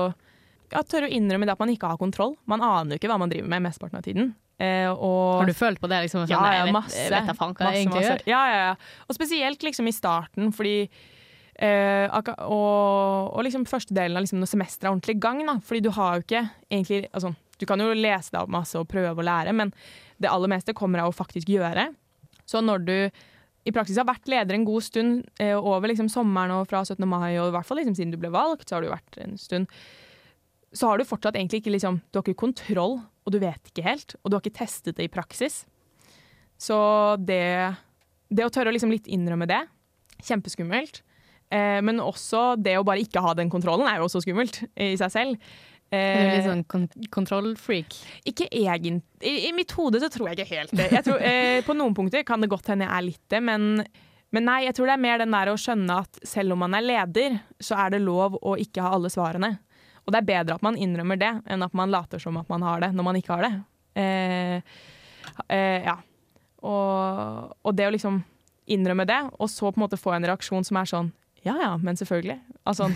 ja, tørre å innrømme det at man ikke har kontroll. Man aner jo ikke hva man driver med mesteparten av tiden. Eh, og, har du følt på det? Liksom, sånn, ja, ja, masse. Jeg vet, vet faen hva masse, jeg egentlig masse. gjør. Ja, ja, ja. Og spesielt liksom i starten, fordi eh, og, og, liksom første delen av liksom, når semesteret er ordentlig i gang. Da, fordi du har jo ikke egentlig altså, Du kan jo lese deg opp masse og prøve å lære, men det aller meste kommer av å faktisk gjøre. Så når du i praksis har vært leder en god stund eh, over liksom sommeren og fra 17. mai, og i hvert fall liksom siden du ble valgt, så har du vært en stund. Så har du fortsatt egentlig ikke liksom, Du har ikke kontroll, og du vet ikke helt. Og du har ikke testet det i praksis. Så det, det å tørre å liksom litt innrømme det, kjempeskummelt. Eh, men også det å bare ikke ha den kontrollen er jo også skummelt i seg selv. Er du litt sånn kon kontrollfreak? Ikke egentlig. I, I, mitt hode så tror jeg ikke helt det. Jeg tror, eh, på noen punkter kan det godt hende jeg er litt det, men, men, nei, jeg tror det er mer den der å skjønne at selv om man er leder, så er det lov å ikke ha alle svarene. Og det er bedre at man innrømmer det, enn at man later som at man har det når man ikke har det. Eh, eh, ja. Og, og det å liksom innrømme det, og så på en måte få en reaksjon som er sånn Ja ja, men selvfølgelig. Altså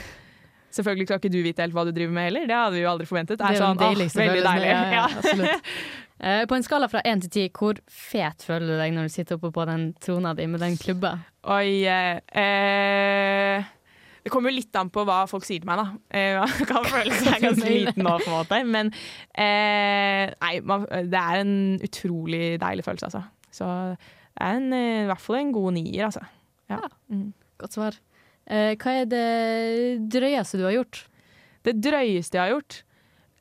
Selvfølgelig skal ikke du vite helt hva du driver med heller. Det hadde vi jo aldri forventet. Det er, jo sånn, deilig, åh, veldig deilig. Ja, ja, <laughs> Ja. Eh, på en skala fra én til ti, hvor fet føler du deg når du sitter oppe på den trona di med den klubba? Oi eh, eh, Det kommer jo litt an på hva folk sier til meg, da. Man kan føle seg ganske liten nå, på en måte. Men eh, nei, man, det er en utrolig deilig følelse, altså. Så det er en, i hvert fall en god nier, altså. Ja. Mm. Godt svar. Eh, hva er det drøyeste du har gjort? Det drøyeste jeg har gjort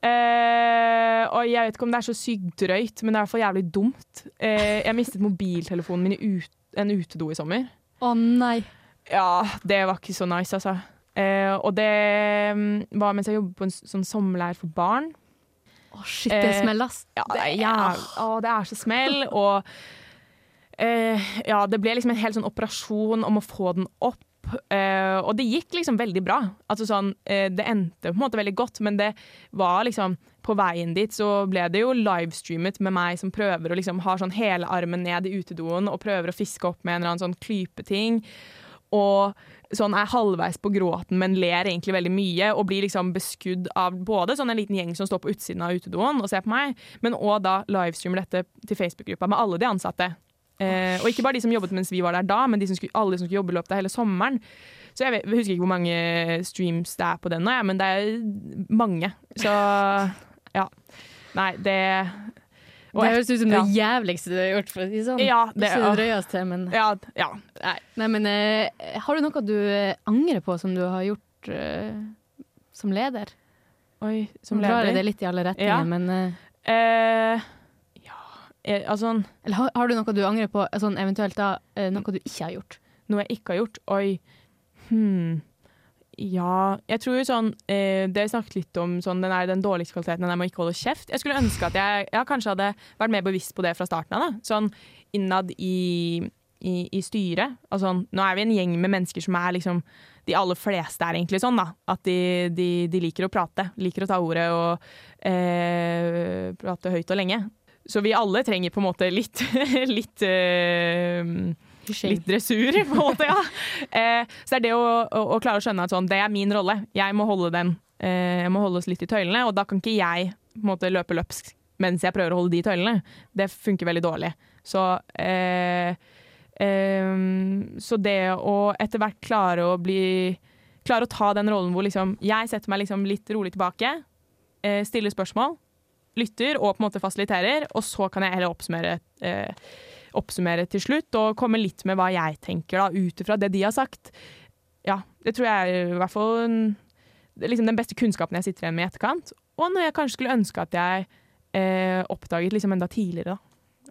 eh, Og jeg vet ikke om det er så sykt drøyt, men det er i hvert fall jævlig dumt. Eh, jeg mistet mobiltelefonen min i ut, en utedo i sommer. Å nei. Ja, det var ikke så nice, altså. Eh, og det mm, var mens jeg jobbet på en sånn sommerleir for barn. Å shit, det smeller, ass. Ja, det jæv- å, det er så smell. Og eh, ja, det ble liksom en hel sånn operasjon om å få den opp. Eh, og det gikk liksom veldig bra. Altså sånn, uh, det endte på en måte veldig godt, men det var liksom På veien dit så ble det jo livestreamet med meg som prøver å liksom ha sånn hele armen ned i utedoen og prøver å fiske opp med en eller annen sånn klypeting. Og sånn er halvveis på gråten, men ler egentlig veldig mye. Og blir liksom beskudd av både sånn en liten gjeng som står på utsiden av utedoen og ser på meg, men òg da livestreamer dette til Facebook-gruppa med alle de ansatte. Eh, og ikke bare de som jobbet mens vi var der da, men de som skulle, alle de som skulle jobbe i løpet av hele sommeren. Så jeg, vet, jeg husker ikke hvor mange streams det er på den nå, ja, men det er mange. Så ja. Nei, det og det høres ut som det jævligste du har gjort, for å si sånn. Ja, det, Ikke det drøyeste, men ja, ja. Nei, Nei men eh, har du noe du eh, angrer på som du har gjort eh, som leder? Oi, Som leder? Nå drar jeg det litt i alle retninger, Ja. men ja, eh, altså Eller har, har du noe du angrer på, sånn eventuelt da, eh, noe du ikke har gjort? Noe jeg ikke har gjort? Oi. Hmm. Ja Jeg tror jo sånn eh, Det er snakket litt om, sånn, den, den dårligste kvaliteten, den der med å ikke holde kjeft. Jeg skulle ønske at jeg, jeg, kanskje hadde vært mer bevisst på det fra starten av. Da. Sånn innad i, i, i styret. Altså, nå er vi en gjeng med mennesker som er liksom De aller fleste er egentlig sånn, da. At de, de, de liker å prate. Liker å ta ordet og eh, prate høyt og lenge. Så vi alle trenger på en måte litt, <laughs> litt eh, Litt dressur, på en måte, ja. Eh, så det er det å, å, å klare å skjønne at sånn, det er min rolle. Jeg må holde den. Eh, jeg må holde oss litt i tøylene, og da kan ikke jeg på en måte løpe løpsk mens jeg prøver å holde de tøylene. Det funker veldig dårlig. Så eh, eh, Så det å etter hvert klare å bli Klare å ta den rollen hvor liksom jeg setter meg liksom litt rolig tilbake, eh, stiller spørsmål, lytter og på en måte fasiliterer, og så kan jeg heller oppsummere eh, oppsummere til slutt og komme litt med hva jeg tenker da, ut ifra det de har sagt. Ja, det tror jeg er i hvert fall liksom den beste kunnskapen jeg sitter igjen med i etterkant. Og noe jeg kanskje skulle ønske at jeg eh, oppdaget liksom enda tidligere.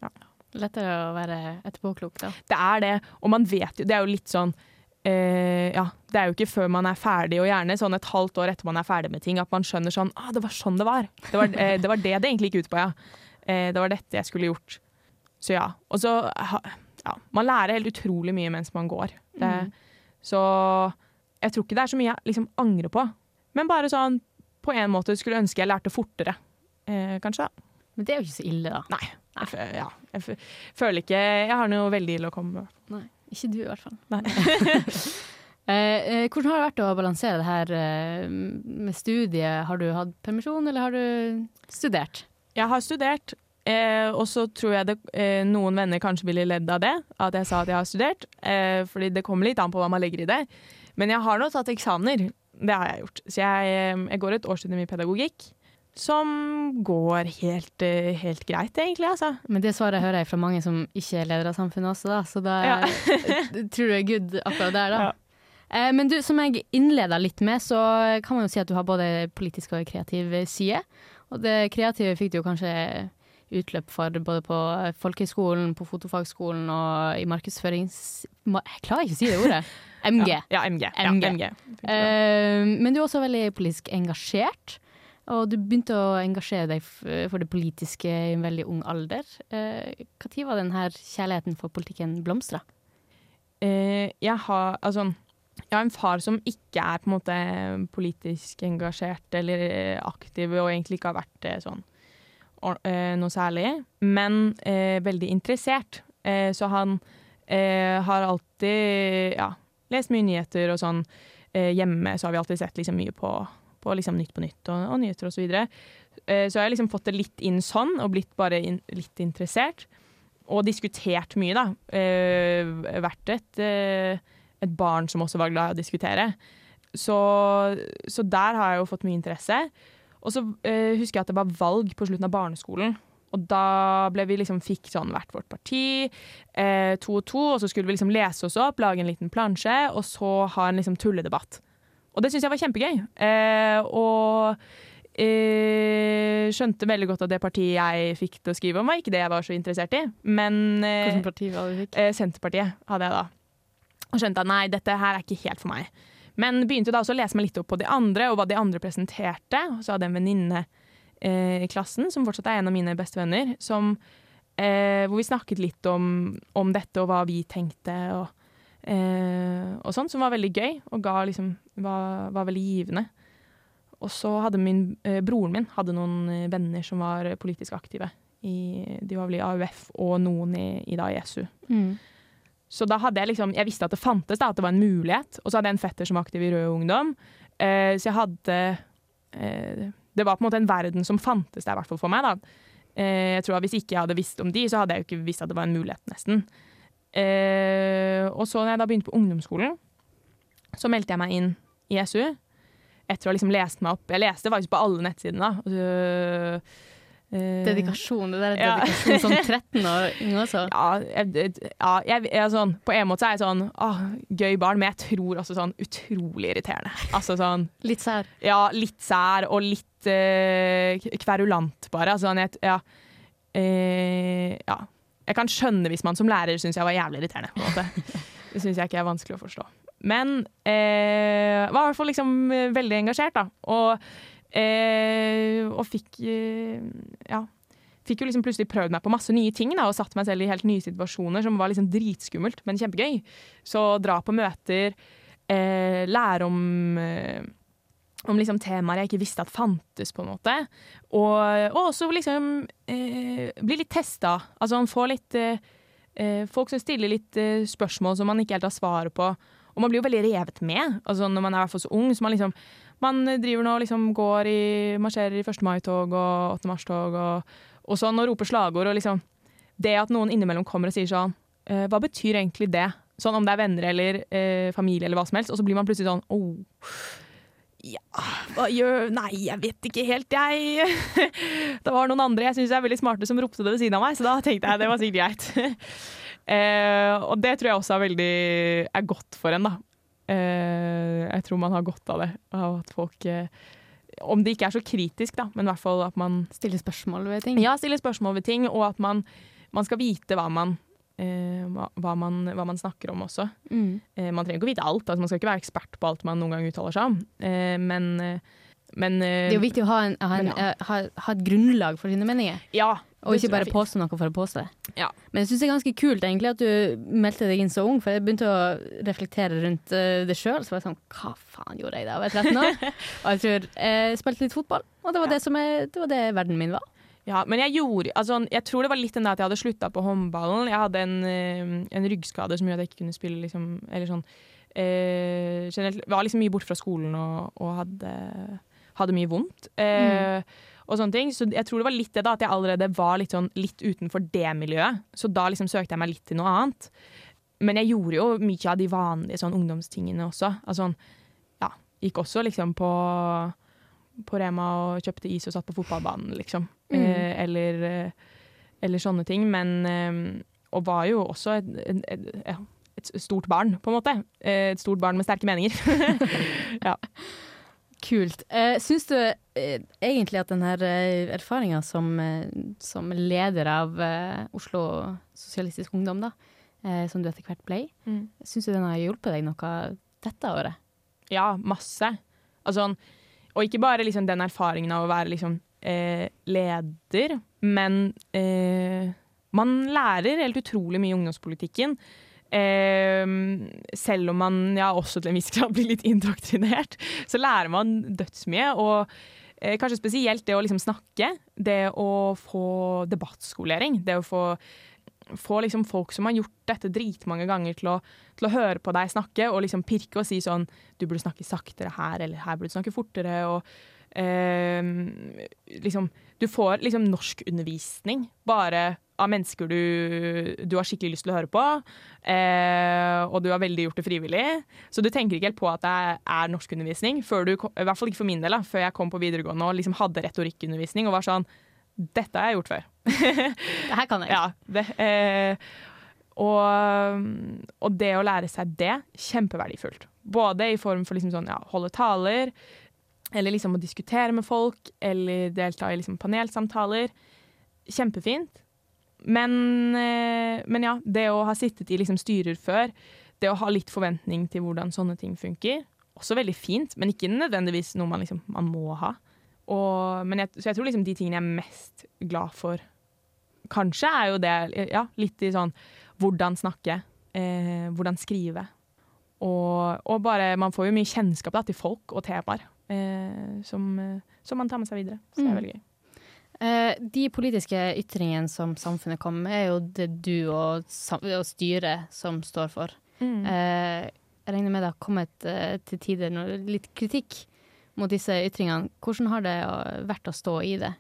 Da. Lettere å være etterpåklok, da. Det er det, og man vet jo Det er jo litt sånn eh, Ja, det er jo ikke før man er ferdig, og gjerne sånn et halvt år etter man er ferdig med ting, at man skjønner sånn ah, det var sånn det var. Det var, eh, det var det det egentlig gikk ut på, ja. Eh, det var dette jeg skulle gjort. Så ja. Og så ja, Man lærer helt utrolig mye mens man går. Det, Så jeg tror ikke det er så mye jeg liksom angrer på. Men bare sånn på en måte skulle ønske jeg lærte fortere. Eh, kanskje. da. Men det er jo ikke så ille, da. Nei. Jeg, ja, jeg føler ikke Jeg har noe veldig ille å komme med. Nei, ikke du i hvert fall. <laughs> <laughs> Eh, eh, hvordan har det vært å balansere det her eh, med studiet? Har du hatt permisjon, eller har du studert? Jeg har studert, eh, og så tror jeg det, eh, noen venner kanskje ville ledd av det, at jeg sa at jeg har studert. Eh, fordi det kommer litt an på hva man legger i det. Men jeg har nå tatt eksamener. Det har jeg gjort. Så jeg, jeg går et årsstudium i pedagogikk. Som går helt, eh, helt greit, egentlig. Altså. Men det svaret hører jeg fra mange som ikke er ledere av samfunnet også, da. Så da Ja. <laughs> tror du er good akkurat der, da. Ja. Eh, men du, som jeg innleda litt med, så kan man jo si at du har både politisk og kreativ side. Og det kreative fikk du jo kanskje utløp for både på folkehøyskolen, på fotofagskolen og i markedsførings... Jeg klarer ikke å si det ordet. MG. <laughs> Ja, ja, MG. MG. Ja, MG. Uh, men du er også veldig politisk engasjert. Og du begynte å engasjere deg for det politiske i en veldig ung alder. Når var denne kjærligheten for politikken blomstra? Eh, jeg har altså jeg har en far som ikke er på en måte politisk engasjert eller eh, aktiv, og egentlig ikke har vært sånn eh, noe særlig, men eh, veldig interessert. Eh, så han eh, har alltid ja, lest mye nyheter og sånn. eh, hjemme så har vi alltid sett liksom mye på, på liksom Nytt på Nytt og, og nyheter osv. Så, videre. eh, så jeg har liksom fått det litt inn sånn, og blitt bare in, litt interessert. Og diskutert mye, da. Eh, vært et, eh, et barn som også var glad i å diskutere. Så, så der har jeg jo fått mye interesse. Og så husker jeg at det var valg på slutten av barneskolen. Og da ble vi liksom, fikk sånn hvert vårt parti, eh, to og to, og så skulle vi liksom lese oss opp, lage en liten plansje, og så ha en liksom tulledebatt. Og det syns jeg var kjempegøy. Eh, og eh, skjønte veldig godt at det partiet jeg fikk til å skrive om, var ikke det jeg var så interessert i. Men eh, parti eh, Senterpartiet hadde jeg da. Og skjønte at nei, dette her er ikke helt for meg. Men begynte da også å lese meg litt opp på de andre, og hva de andre presenterte. Og så hadde jeg en venninne eh, i klassen, som fortsatt er en av mine beste venner, som, eh, hvor vi snakket litt om, om dette og hva vi tenkte. og, eh, og sånn, Som var veldig gøy og ga, liksom, var, var veldig givende. Og så hadde min, eh, broren min hadde noen eh, venner som var politisk aktive. I, de var vel i AUF og noen i, i da SU. Mm. Så da hadde jeg liksom Jeg visste at det fantes, da, at det var en mulighet. Og så hadde jeg en fetter som var aktiv i Rød Ungdom. Eh, så jeg hadde eh, Det var på en måte en verden som fantes der, i hvert fall for meg. da. Eh, jeg tror at Hvis ikke jeg hadde visst om de, så hadde jeg jo ikke visst at det var en mulighet, nesten. Eh, og så når jeg da begynte på ungdomsskolen, så meldte jeg meg inn i SU. Etter å ha liksom lest meg opp. Jeg leste faktisk på alle nettsidene. da. Så, eh, Dedikasjon. Det der er Ja. dedikasjon som <laughs> 13-åring også. ja, jeg, ja jeg, jeg, sånn, på en måte så er jeg sånn åh, gøy barn, men jeg tror også sånn utrolig irriterende. Altså sånn Litt sær. Ja, litt sær og litt eh, kverulant, bare. Altså, sånn, jeg, ja, eh, ja. Jeg kan skjønne hvis man som lærer syns jeg var jævlig irriterende. på en måte. Det syns jeg ikke er vanskelig å forstå. Men eh, var i hvert fall liksom eh, veldig engasjert, da. Og, eh, og fikk eh, Ja. Fikk jo liksom plutselig prøvd meg på masse nye ting da, og satt meg selv i helt nye situasjoner som var liksom dritskummelt, men kjempegøy. Så dra på møter, eh, lære om eh, om liksom temaer jeg ikke visste at fantes, på en måte. Og, og også liksom eh, bli litt testa. Altså får litt eh, eh, Folk som stiller litt eh, spørsmål som man ikke helt har svaret på. Og man blir jo veldig revet med altså når man er så ung. Så man liksom man driver nå liksom går i marsjerer i 1. mai-tog og 8. mars-tog og, og sånn, og roper slagord. Og liksom Det at noen innimellom kommer og sier sånn eh, Hva betyr egentlig det? Sånn om det er venner eller eh, familie eller hva som helst. Og så blir man plutselig sånn oh, ja, hva gjør Nei, jeg vet ikke helt, jeg. <laughs> Det var noen andre jeg syns er veldig smarte som ropte det ved siden av meg, så da tenkte jeg det var sikkert greit. <laughs> eh, og det tror jeg også er veldig er godt for en, da. Eh, jeg tror man har godt av det. Av at folk eh, Om det ikke er så kritisk, da, men i hvert fall at man Stiller spørsmål ved ting. ja, stiller spørsmål ved ting, og at man, man skal vite hva man, hva, hva, man, hva man snakker om også. Mm. Eh, man trenger ikke å vite alt, altså man skal ikke være ekspert på alt man noen gang uttaler seg om. Eh, men eh, men eh, Det er jo viktig å ha, en, ha, en, ja. eh, ha, ha et grunnlag for sine meninger, Ja. og ikke bare påstå noe for å påstå det. Ja. Men jeg syns det er ganske kult egentlig at du meldte deg inn så ung, for jeg begynte å reflektere rundt uh, det sjøl. Så var jeg sånn Hva faen gjorde jeg da jeg var 13 år? <laughs> og jeg tror jeg spilte litt fotball, og det var, det, som jeg, det var det verden min var. Ja, men jeg gjorde altså, Jeg tror det var litt den der at jeg hadde slutta på håndballen. Jeg hadde en, eh, en ryggskade som gjorde at jeg ikke kunne spille liksom, Eller sånn eh, generelt, Var liksom mye borte fra skolen og, og hadde, hadde mye vondt. Eh, Og sånne ting. Så jeg tror det var litt det da at jeg allerede var litt, sånn, litt utenfor det miljøet. Så da liksom søkte jeg meg litt til noe annet. Men jeg gjorde jo mye av de vanlige sånn, ungdomstingene også. Altså, ja, gikk også liksom på på Rema og kjøpte is og satt på fotballbanen, liksom. Mm. Eh, eller, eh, eller sånne ting. Men eh, Og var jo også et, et, et, et stort barn, på en måte. Et stort barn med sterke meninger. <laughs> ja. Kult. Eh, Syns du eh, egentlig at denne her erfaringa som, som leder av Oslo Sosialistisk Ungdom, da, eh, som du etter hvert ble, Mm. syns du den har hjulpet deg noe dette året? Ja, masse. Altså, og ikke bare liksom den erfaringen av å være liksom, eh, leder, men eh, man lærer helt utrolig mye i ungdomspolitikken. Eh, selv om man ja, også til en viss grad blir litt indoktrinert, så lærer man dødsmye. Og eh, kanskje spesielt det å liksom snakke. Det å få debattskolering. Det å få få liksom folk som har gjort dette dritmange ganger, til å, til å høre på deg snakke og liksom pirke og si sånn Du burde snakke saktere her, eller her burde du snakke fortere. og liksom, Du får liksom norskundervisning bare av mennesker du, du har skikkelig lyst til å høre på, eh, og du har veldig gjort det frivillig. Så du tenker ikke helt på at det er norskundervisning, før du, i hvert fall ikke for min del, da, før jeg kom på videregående og liksom hadde retorikkundervisning og var sånn Dette har jeg gjort før. Det her kan jeg. <laughs> Ja, det, eh, og, og det å lære seg det, kjempeverdifullt. Både i form for liksom sånn, ja, holde taler, eller liksom å diskutere med folk, eller delta i liksom panelsamtaler. Kjempefint. Men, eh, men ja, det å ha sittet i liksom styrer før, det å ha litt forventning til hvordan sånne ting funker, også veldig fint, men ikke nødvendigvis noe man, liksom, man må ha. Og, jeg, så jeg tror liksom de tingene jeg er mest glad for Kanskje er jo det ja, litt i sånn hvordan snakke, eh, hvordan skrive. Og, og bare Man får jo mye kjennskap da, til folk og temaer som, eh, som man tar med seg videre. Så det Mm. er veldig gøy. Eh, de politiske ytringene som samfunnet kommer med, er jo det du og, og styret som står for. Mm. Eh, jeg regner med det har kommet eh, til tider noe, litt kritikk mot disse ytringene. Hvordan har det eh, vært å stå i det?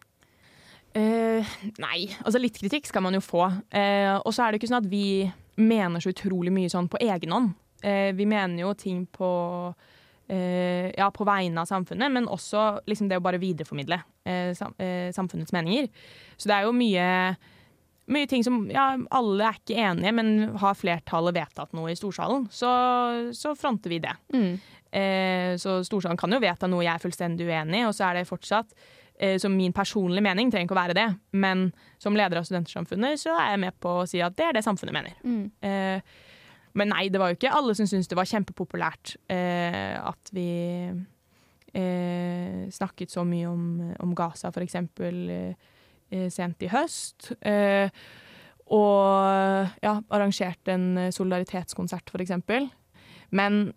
Eh, nei, altså litt kritikk skal man jo få. Eh, og så er det ikke sånn at vi mener så utrolig mye sånn på egen hånd. Eh, vi mener jo ting på eh, ja, på vegne av samfunnet, men også liksom det å bare videreformidle eh, sam eh, samfunnets meninger. Så det er jo mye mye ting som ja, alle er ikke enige, men har flertallet vedtatt noe i storsalen, så, så fronter vi det. Mm. Eh, så Storsalen kan jo vedta noe jeg er fullstendig uenig i, og så er det fortsatt eh, som min personlige mening, trenger ikke å være det. Men som leder av Studentersamfunnet så er jeg med på å si at det er det samfunnet mener. Mm. Men nei, det var jo ikke alle som syntes det var kjempepopulært eh, at vi eh, snakket så mye om, om Gaza, for eksempel, eh, sent i høst. Eh, og ja, arrangerte en solidaritetskonsert, for eksempel. Men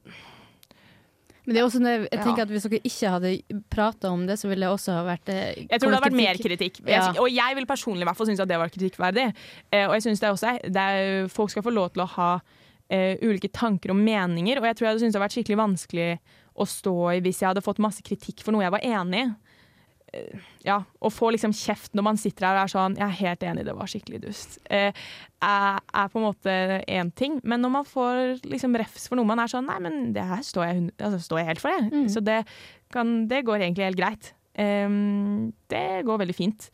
Men det er også, jeg Ja. tenker at hvis dere ikke hadde prata om det, så ville det også ha vært eh, Jeg tror det hadde vært mer kritikk. Jeg, Og jeg vil personlig i hvert fall synes at det var kritikkverdig. Eh, og jeg synes det også er, det er, Folk skal få lov til å ha eh, ulike tanker og meninger, og jeg tror jeg hadde syntes det hadde vært skikkelig vanskelig å stå i hvis jeg hadde fått masse kritikk for noe jeg var enig i. Uh, ja, Å få liksom kjeft når man sitter her og er sånn 'Jeg er helt enig, det var skikkelig dust', uh, er, er på en måte én ting. Men når man får liksom refs for noe man er sånn 'Nei, men det her står jeg, altså, står jeg helt for, det. Mm. Så det, kan, det går egentlig helt greit. Um, det går veldig fint.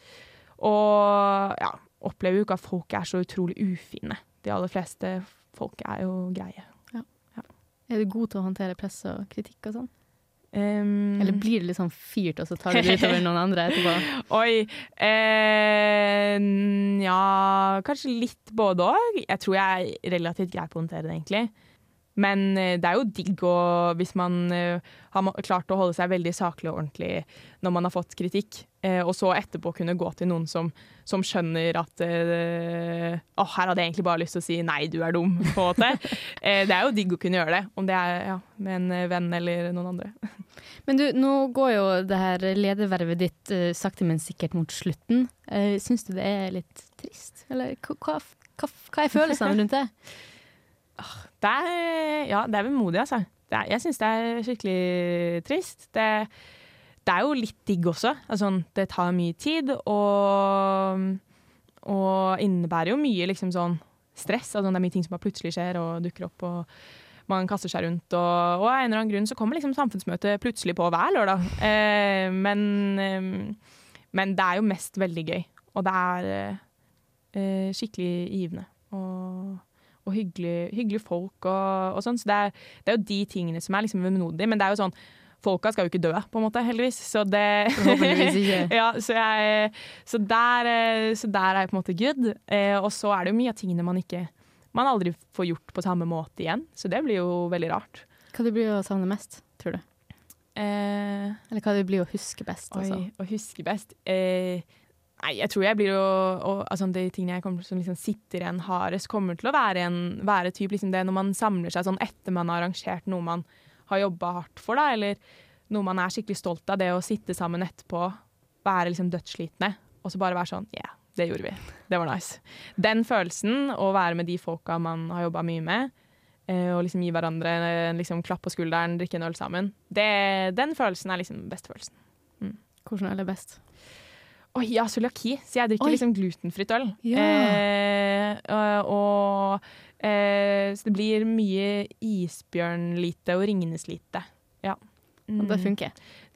Og ja, opplever jo ikke at folk er så utrolig ufine. De aller fleste folk er jo greie. Er du god til å håndtere press og kritikk og sånn? Um, Eller blir det litt sånn fyrt, og så tar du det utover noen andre etterpå? <laughs> Oi. Eh, ja, kanskje litt både òg. Jeg tror jeg er relativt grei på å håndtere det, egentlig. Men eh, det er jo digg å, hvis man eh, har klart å holde seg veldig saklig og ordentlig når man har fått kritikk, eh, og så etterpå kunne gå til noen som, som skjønner at Å, oh, her hadde jeg egentlig bare lyst til å si 'nei, du er dum', på en måte. <laughs> det er jo digg å kunne gjøre det, om det er ja, med en venn eller noen andre. <laughs> Men du, nå går jo det her ledervervet ditt sakte, men sikkert mot slutten. Uh, Syns du det er litt trist? Eller hva, hva, hva er følelsene rundt det? <laughs> Det er, ja, det er vemodig, altså. Er, jeg syns det er skikkelig trist. Det, det er jo litt digg også. Altså, det tar mye tid, og, og innebærer jo mye liksom sånn stress. Altså, det er mye ting som bare plutselig skjer og dukker opp. og man kaster seg rundt, og, og av en eller annen grunn så kommer liksom samfunnsmøtet plutselig på hver lørdag. Eh, men, eh, men det er jo mest veldig gøy, og det er eh, skikkelig givende. Og, og hyggelig, hyggelige folk og, og sånn. Så det er, det er jo de tingene som er liksom vemodig. Men det er jo sånn Folka skal jo ikke dø, på en måte, heldigvis. Så det <laughs> ja, så, jeg, så, der, eh, så der er jeg på en måte good. Eh, og så er det jo mye av tingene man ikke Man aldri får gjort på samme måte igjen. Så det blir jo veldig rart. Hva det blir å savne mest, tror du? Eh, Eller hva det blir å huske best? Oi, Altså. å huske best. Eh, nei, jeg tror jeg blir å altså De tingene jeg kommer, som liksom sitter igjen hardest, kommer til å være, en, være typ liksom det når man samler seg sånn etter man har arrangert noe man har jobba hardt for, da, eller noe man er skikkelig stolt av. Det å sitte sammen etterpå, være liksom dødsslitne, og så bare være sånn Yeah, det gjorde vi. Det var nice. Den følelsen, å være med de folka man har jobba mye med, eh, og liksom gi hverandre en liksom, klapp på skulderen, drikke en øl sammen, det, den følelsen er liksom bestefølelsen. følelsen. Hvordan er best? Oi, ja, cøliaki. Så jeg drikker Oi. liksom glutenfritt øl. Ja. Eh, og eh, Så det blir mye isbjørnlite og Ringenes-lite. Ja. Mm. Og det funker.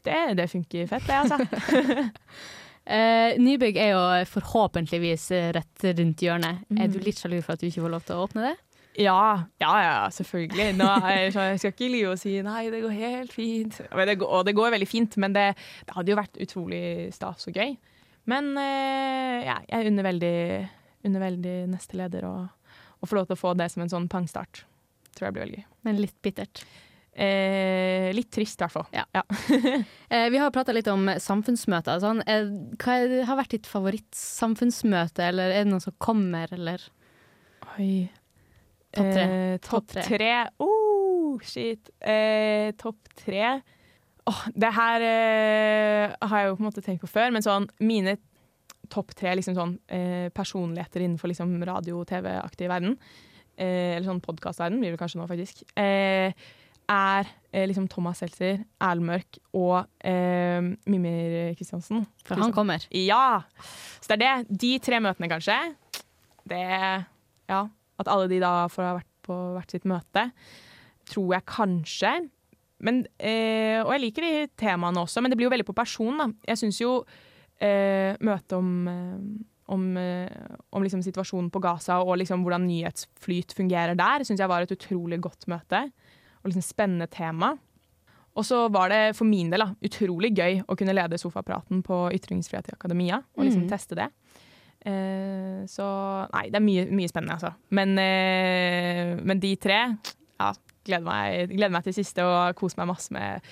Det, det funker fett, det, altså. <laughs> <laughs> Eh, nybygg er jo forhåpentligvis rett rundt hjørnet. Er Mm. du litt sjalu for at du ikke får lov til å åpne det? Ja, ja, ja, selvfølgelig. Nå, er jeg, skal ikke lyve og si nei, det går helt fint. Det går, og det går veldig fint, men det, det hadde jo vært utrolig stas og gøy. Men eh, ja, jeg unner veldig, unner veldig neste leder å, å få lov til å få det som en sånn pangstart. Tror jeg blir veldig gøy. Men litt bittert. Eh, litt trist, i hvert fall. Ja. <laughs> Eh, vi har prata litt om samfunnsmøter. Sånn. Eh, hva er, har vært ditt favorittsamfunnsmøte, eller er det noen som kommer, eller? Oi. Topp tre. Eh, Topp Topp tre. Oh, shit. Eh, Topp tre. Åh, det her eh, har jeg jo på en måte tenkt på før, men sånn mine topp tre liksom sånn, eh, personligheter innenfor liksom radio- og TV-aktig verden, eh, eller sånn podkastverden blir det kanskje nå, faktisk, eh, er eh, liksom Thomas Seltzer, Erlend Mørk og eh, Mimir Kristiansen. For han kommer. Ja! Så det er det. De tre møtene, kanskje. Det Ja. At alle de da får ha vært på hvert sitt møte, tror jeg kanskje. Men, eh, og jeg liker de temaene også, men det blir jo veldig på person. da. Jeg syns jo eh, møtet om, eh, om, eh, om liksom situasjonen på Gaza og liksom hvordan nyhetsflyt fungerer der, syns jeg var et utrolig godt møte. Og liksom spennende tema. Og så var det for min del da, utrolig gøy å kunne lede sofapraten på Ytringsfrihet i Akademia, og liksom Mm. teste det. Eh, så nei, det er mye, mye spennende, altså. Men, eh, men de tre ja, gleder meg, gleder meg til siste og koser meg masse med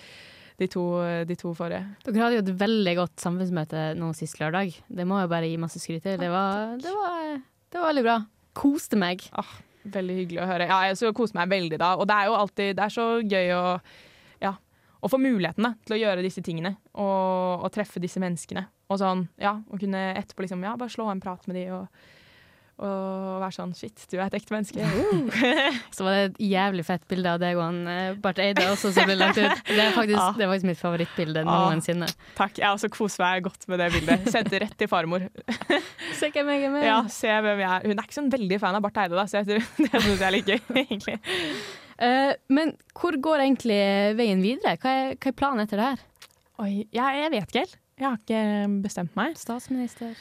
de to, de to forrige. Dere hadde jo et veldig godt samfunnsmøte nå sist lørdag. Det må jeg bare gi masse skryt til. Det var, det var, det var veldig bra. Koste meg. Veldig hyggelig å høre. Ja, jeg koste meg veldig da. Og det er jo alltid det er så gøy å, ja, å få muligheten da, til å gjøre disse tingene. Og, og treffe disse menneskene. Og sånn, ja, og kunne etterpå liksom, ja, bare slå en prat med de og, og være sånn Shit, du er et ekte menneske. Uh. <laughs> Så var det et jævlig fett bilde av deg og han eh, Barth Eide også som ble lagt ut. <laughs> Det er faktisk, ah. det er faktisk mitt favorittbilde Ja. noensinne. Takk. Jeg også koser meg godt med det bildet. Sendte rett til farmor. <laughs> Se hvem jeg er med. Ja, se hvem jeg er. Hun er ikke sånn veldig fan av Barth Eide, da, så jeg tror det syns jeg er litt gøy, egentlig. Uh, men hvor går egentlig veien videre? Hva er, hva er planen etter det her? Oi, jeg, jeg vet ikke helt. Jeg har ikke bestemt meg. Statsminister?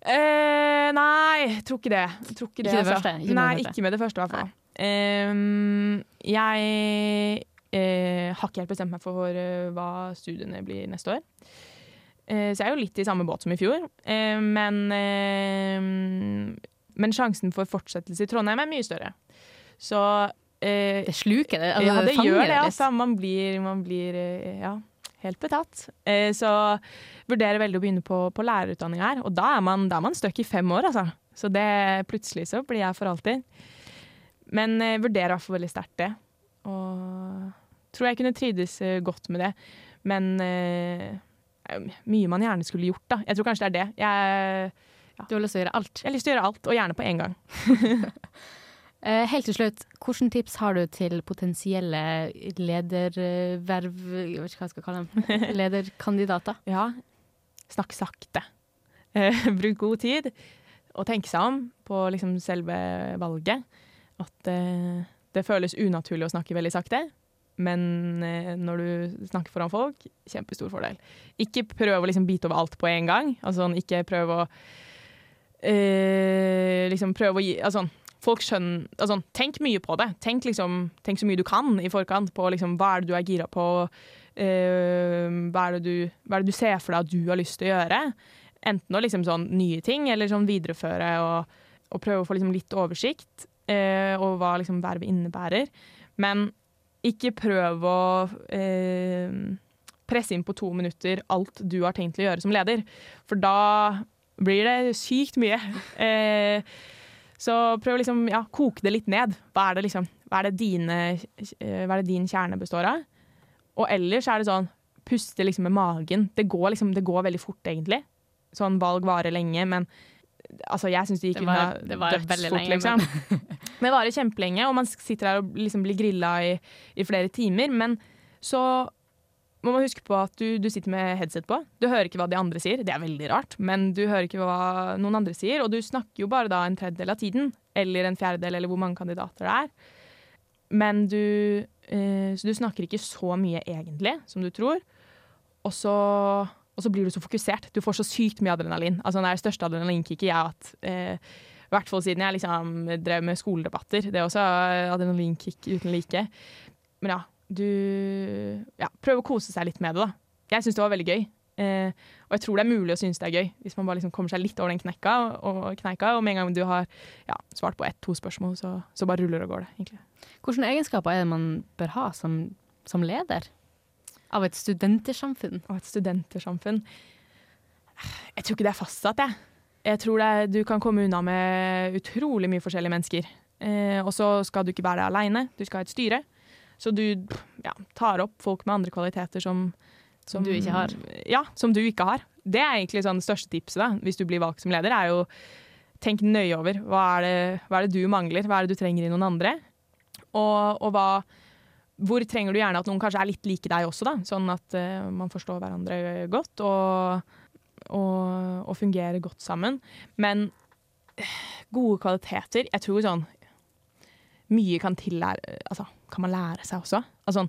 Eh, nei, jeg tror ikke det. Jeg tror ikke det, Ikke det altså. første, ikke nei, det første. ikke med det første, i hvert fall. Ehm, jeg uh, har ikke helt bestemt meg for uh, hva studiene blir neste år. Så jeg er jo litt i samme båt som i fjor. Men, men sjansen for fortsettelse i Trondheim er mye større. Så Det sluker det. Altså, ja, det gjør det. Altså. Man blir, man blir ja, helt betatt. Så vurderer veldig å begynne på, på lærerutdanning her, og da er man, da er man stuck i fem år, altså. Så det, plutselig så blir jeg for alltid. Men jeg vurderer i hvert fall veldig sterkt det. Og tror jeg kunne trivdes eh, godt med det. Men eh, jo mye man gjerne skulle gjort, da. Jeg tror kanskje det er det. Jeg, Du har lyst til å gjøre alt. jeg har lyst til å gjøre alt, og gjerne på en gang. <laughs> Eh, helt til slutt, hvilke tips har du til potensielle lederverv Jeg vet ikke hva jeg skal kalle dem. <laughs> Lederkandidater? Ja, snakk sakte. Eh, <laughs> bruk god tid, og tenk seg om på liksom selve valget. At eh, det føles unaturlig å snakke veldig sakte, men eh, når du snakker foran folk, kjempestor fordel. Ikke prøv å liksom bite over alt på en gang. Altså, sånn, ikke prøv å eh, liksom prøv å gi altså, Folk skjønner altså, Tenk mye på det. Tenk, liksom, tenk så mye du kan i forkant på liksom, hva er det du er gira på. Eh, hva, er du, hva er det du ser for deg at du har lyst til å gjøre? Enten å liksom sånn nye ting, eller sånn videreføre og, og prøve å få liksom litt oversikt eh, over hva liksom vervet innebærer. Men ikke prøv å eh, presse inn på to minutter alt du har tenkt å gjøre som leder. For da blir det sykt mye. Eh, så prøv å liksom, ja, koke det litt ned. Hva er det, liksom, hva er det, dine, hva er det din kjerne består av? Og ellers er det sånn puste liksom med magen. Det går, liksom, det går veldig fort, egentlig. Sånn valg varer lenge, men Altså, jeg syns det gikk unna det var dødsfort, liksom. Men <laughs> det varer kjempelenge, og man sitter der og liksom blir grilla i, i flere timer. Men så må man huske på at du, du sitter med headset på. Du hører ikke hva de andre sier, det er veldig rart, men du hører ikke hva noen andre sier, og du snakker jo bare da en tredjedel av tiden, eller en fjerdedel, eller hvor mange kandidater det er. Men du, så du snakker ikke så mye egentlig som du tror, og så, og så blir du så fokusert. Du får så sykt mye adrenalin. Altså, det er det største adrenalinkicket jeg har hatt. Eh, i hvert fall siden jeg liksom drev med skoledebatter. Det er også adrenalinkick uten like. Men ja, du ja, prøv å kose seg litt med det, da. Jeg syns det var veldig gøy. Eh, og jeg tror det er mulig å synes det er gøy, hvis man bare liksom kommer seg litt over den knekka. Og, kneika, og med en gang du har ja, svart på ett-to spørsmål, så, så bare ruller og går det. egentlig. Hvilke egenskaper er det man bør ha som, som leder av et studentersamfunn? Av et studentersamfunn Jeg tror ikke det er fastsatt, jeg. Jeg tror det er, du kan komme unna med utrolig mye forskjellige mennesker. Eh, og så skal du ikke være der aleine, du skal ha et styre. Så du ja, tar opp folk med andre kvaliteter som, Som du ikke har. Ja, som du ikke har. Det er egentlig sånn største tipset da, hvis du blir valgt som leder, er jo tenk nøye over hva er, det, hva er det du mangler, hva er det du trenger i noen andre. Og, og hva, hvor trenger du gjerne at noen kanskje er litt like deg også, da, sånn at uh, man forstår hverandre godt og, og, og fungerer godt sammen. Men eh, gode kvaliteter Jeg tror sånn mye kan tillære Altså, kan man lære seg også? Altså,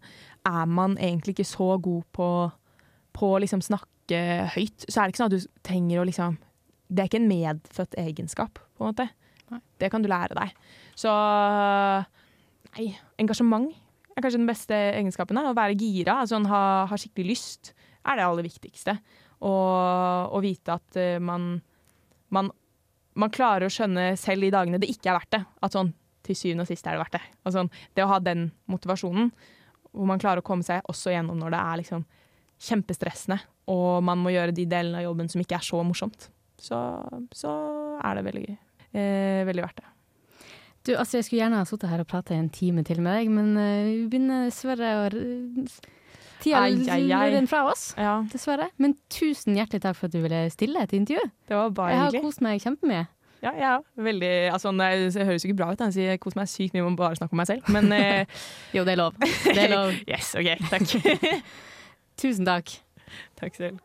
er man egentlig ikke så god på, på å liksom snakke høyt, så er det ikke sånn at du trenger å liksom Det er ikke en medfødt egenskap, på en måte. Nei. Det kan du lære deg. Så Nei, engasjement er kanskje den beste egenskapen. da, Å være gira, altså ha, ha skikkelig lyst, er det aller viktigste. Og, og vite at eh, man, man, man klarer å skjønne selv i dagene det ikke er verdt det. At sånn til syvende og sist er det verdt det. Altså, det å ha den motivasjonen, hvor man klarer å komme seg også gjennom når det er liksom kjempestressende, og man må gjøre de delene av jobben som ikke er så morsomt, så, så er det veldig, eh, veldig verdt det. Du, altså, jeg skulle gjerne ha sittet her og prata en time til med deg, men uh, vi begynner dessverre å Tida lurer ai. fra oss, Ja, dessverre. Men tusen hjertelig takk for at du ville stille et intervju. det var bare Jeg har hyggelig. kost meg kjempemye. Ja, ja, veldig, altså, det høres jo ikke bra ut, jeg sier koser meg sykt mye med å bare snakke om meg selv, men uh, <laughs> Jo, det er lov. Det er <laughs> lov. yes, OK, takk. <laughs> Tusen takk. takk selv.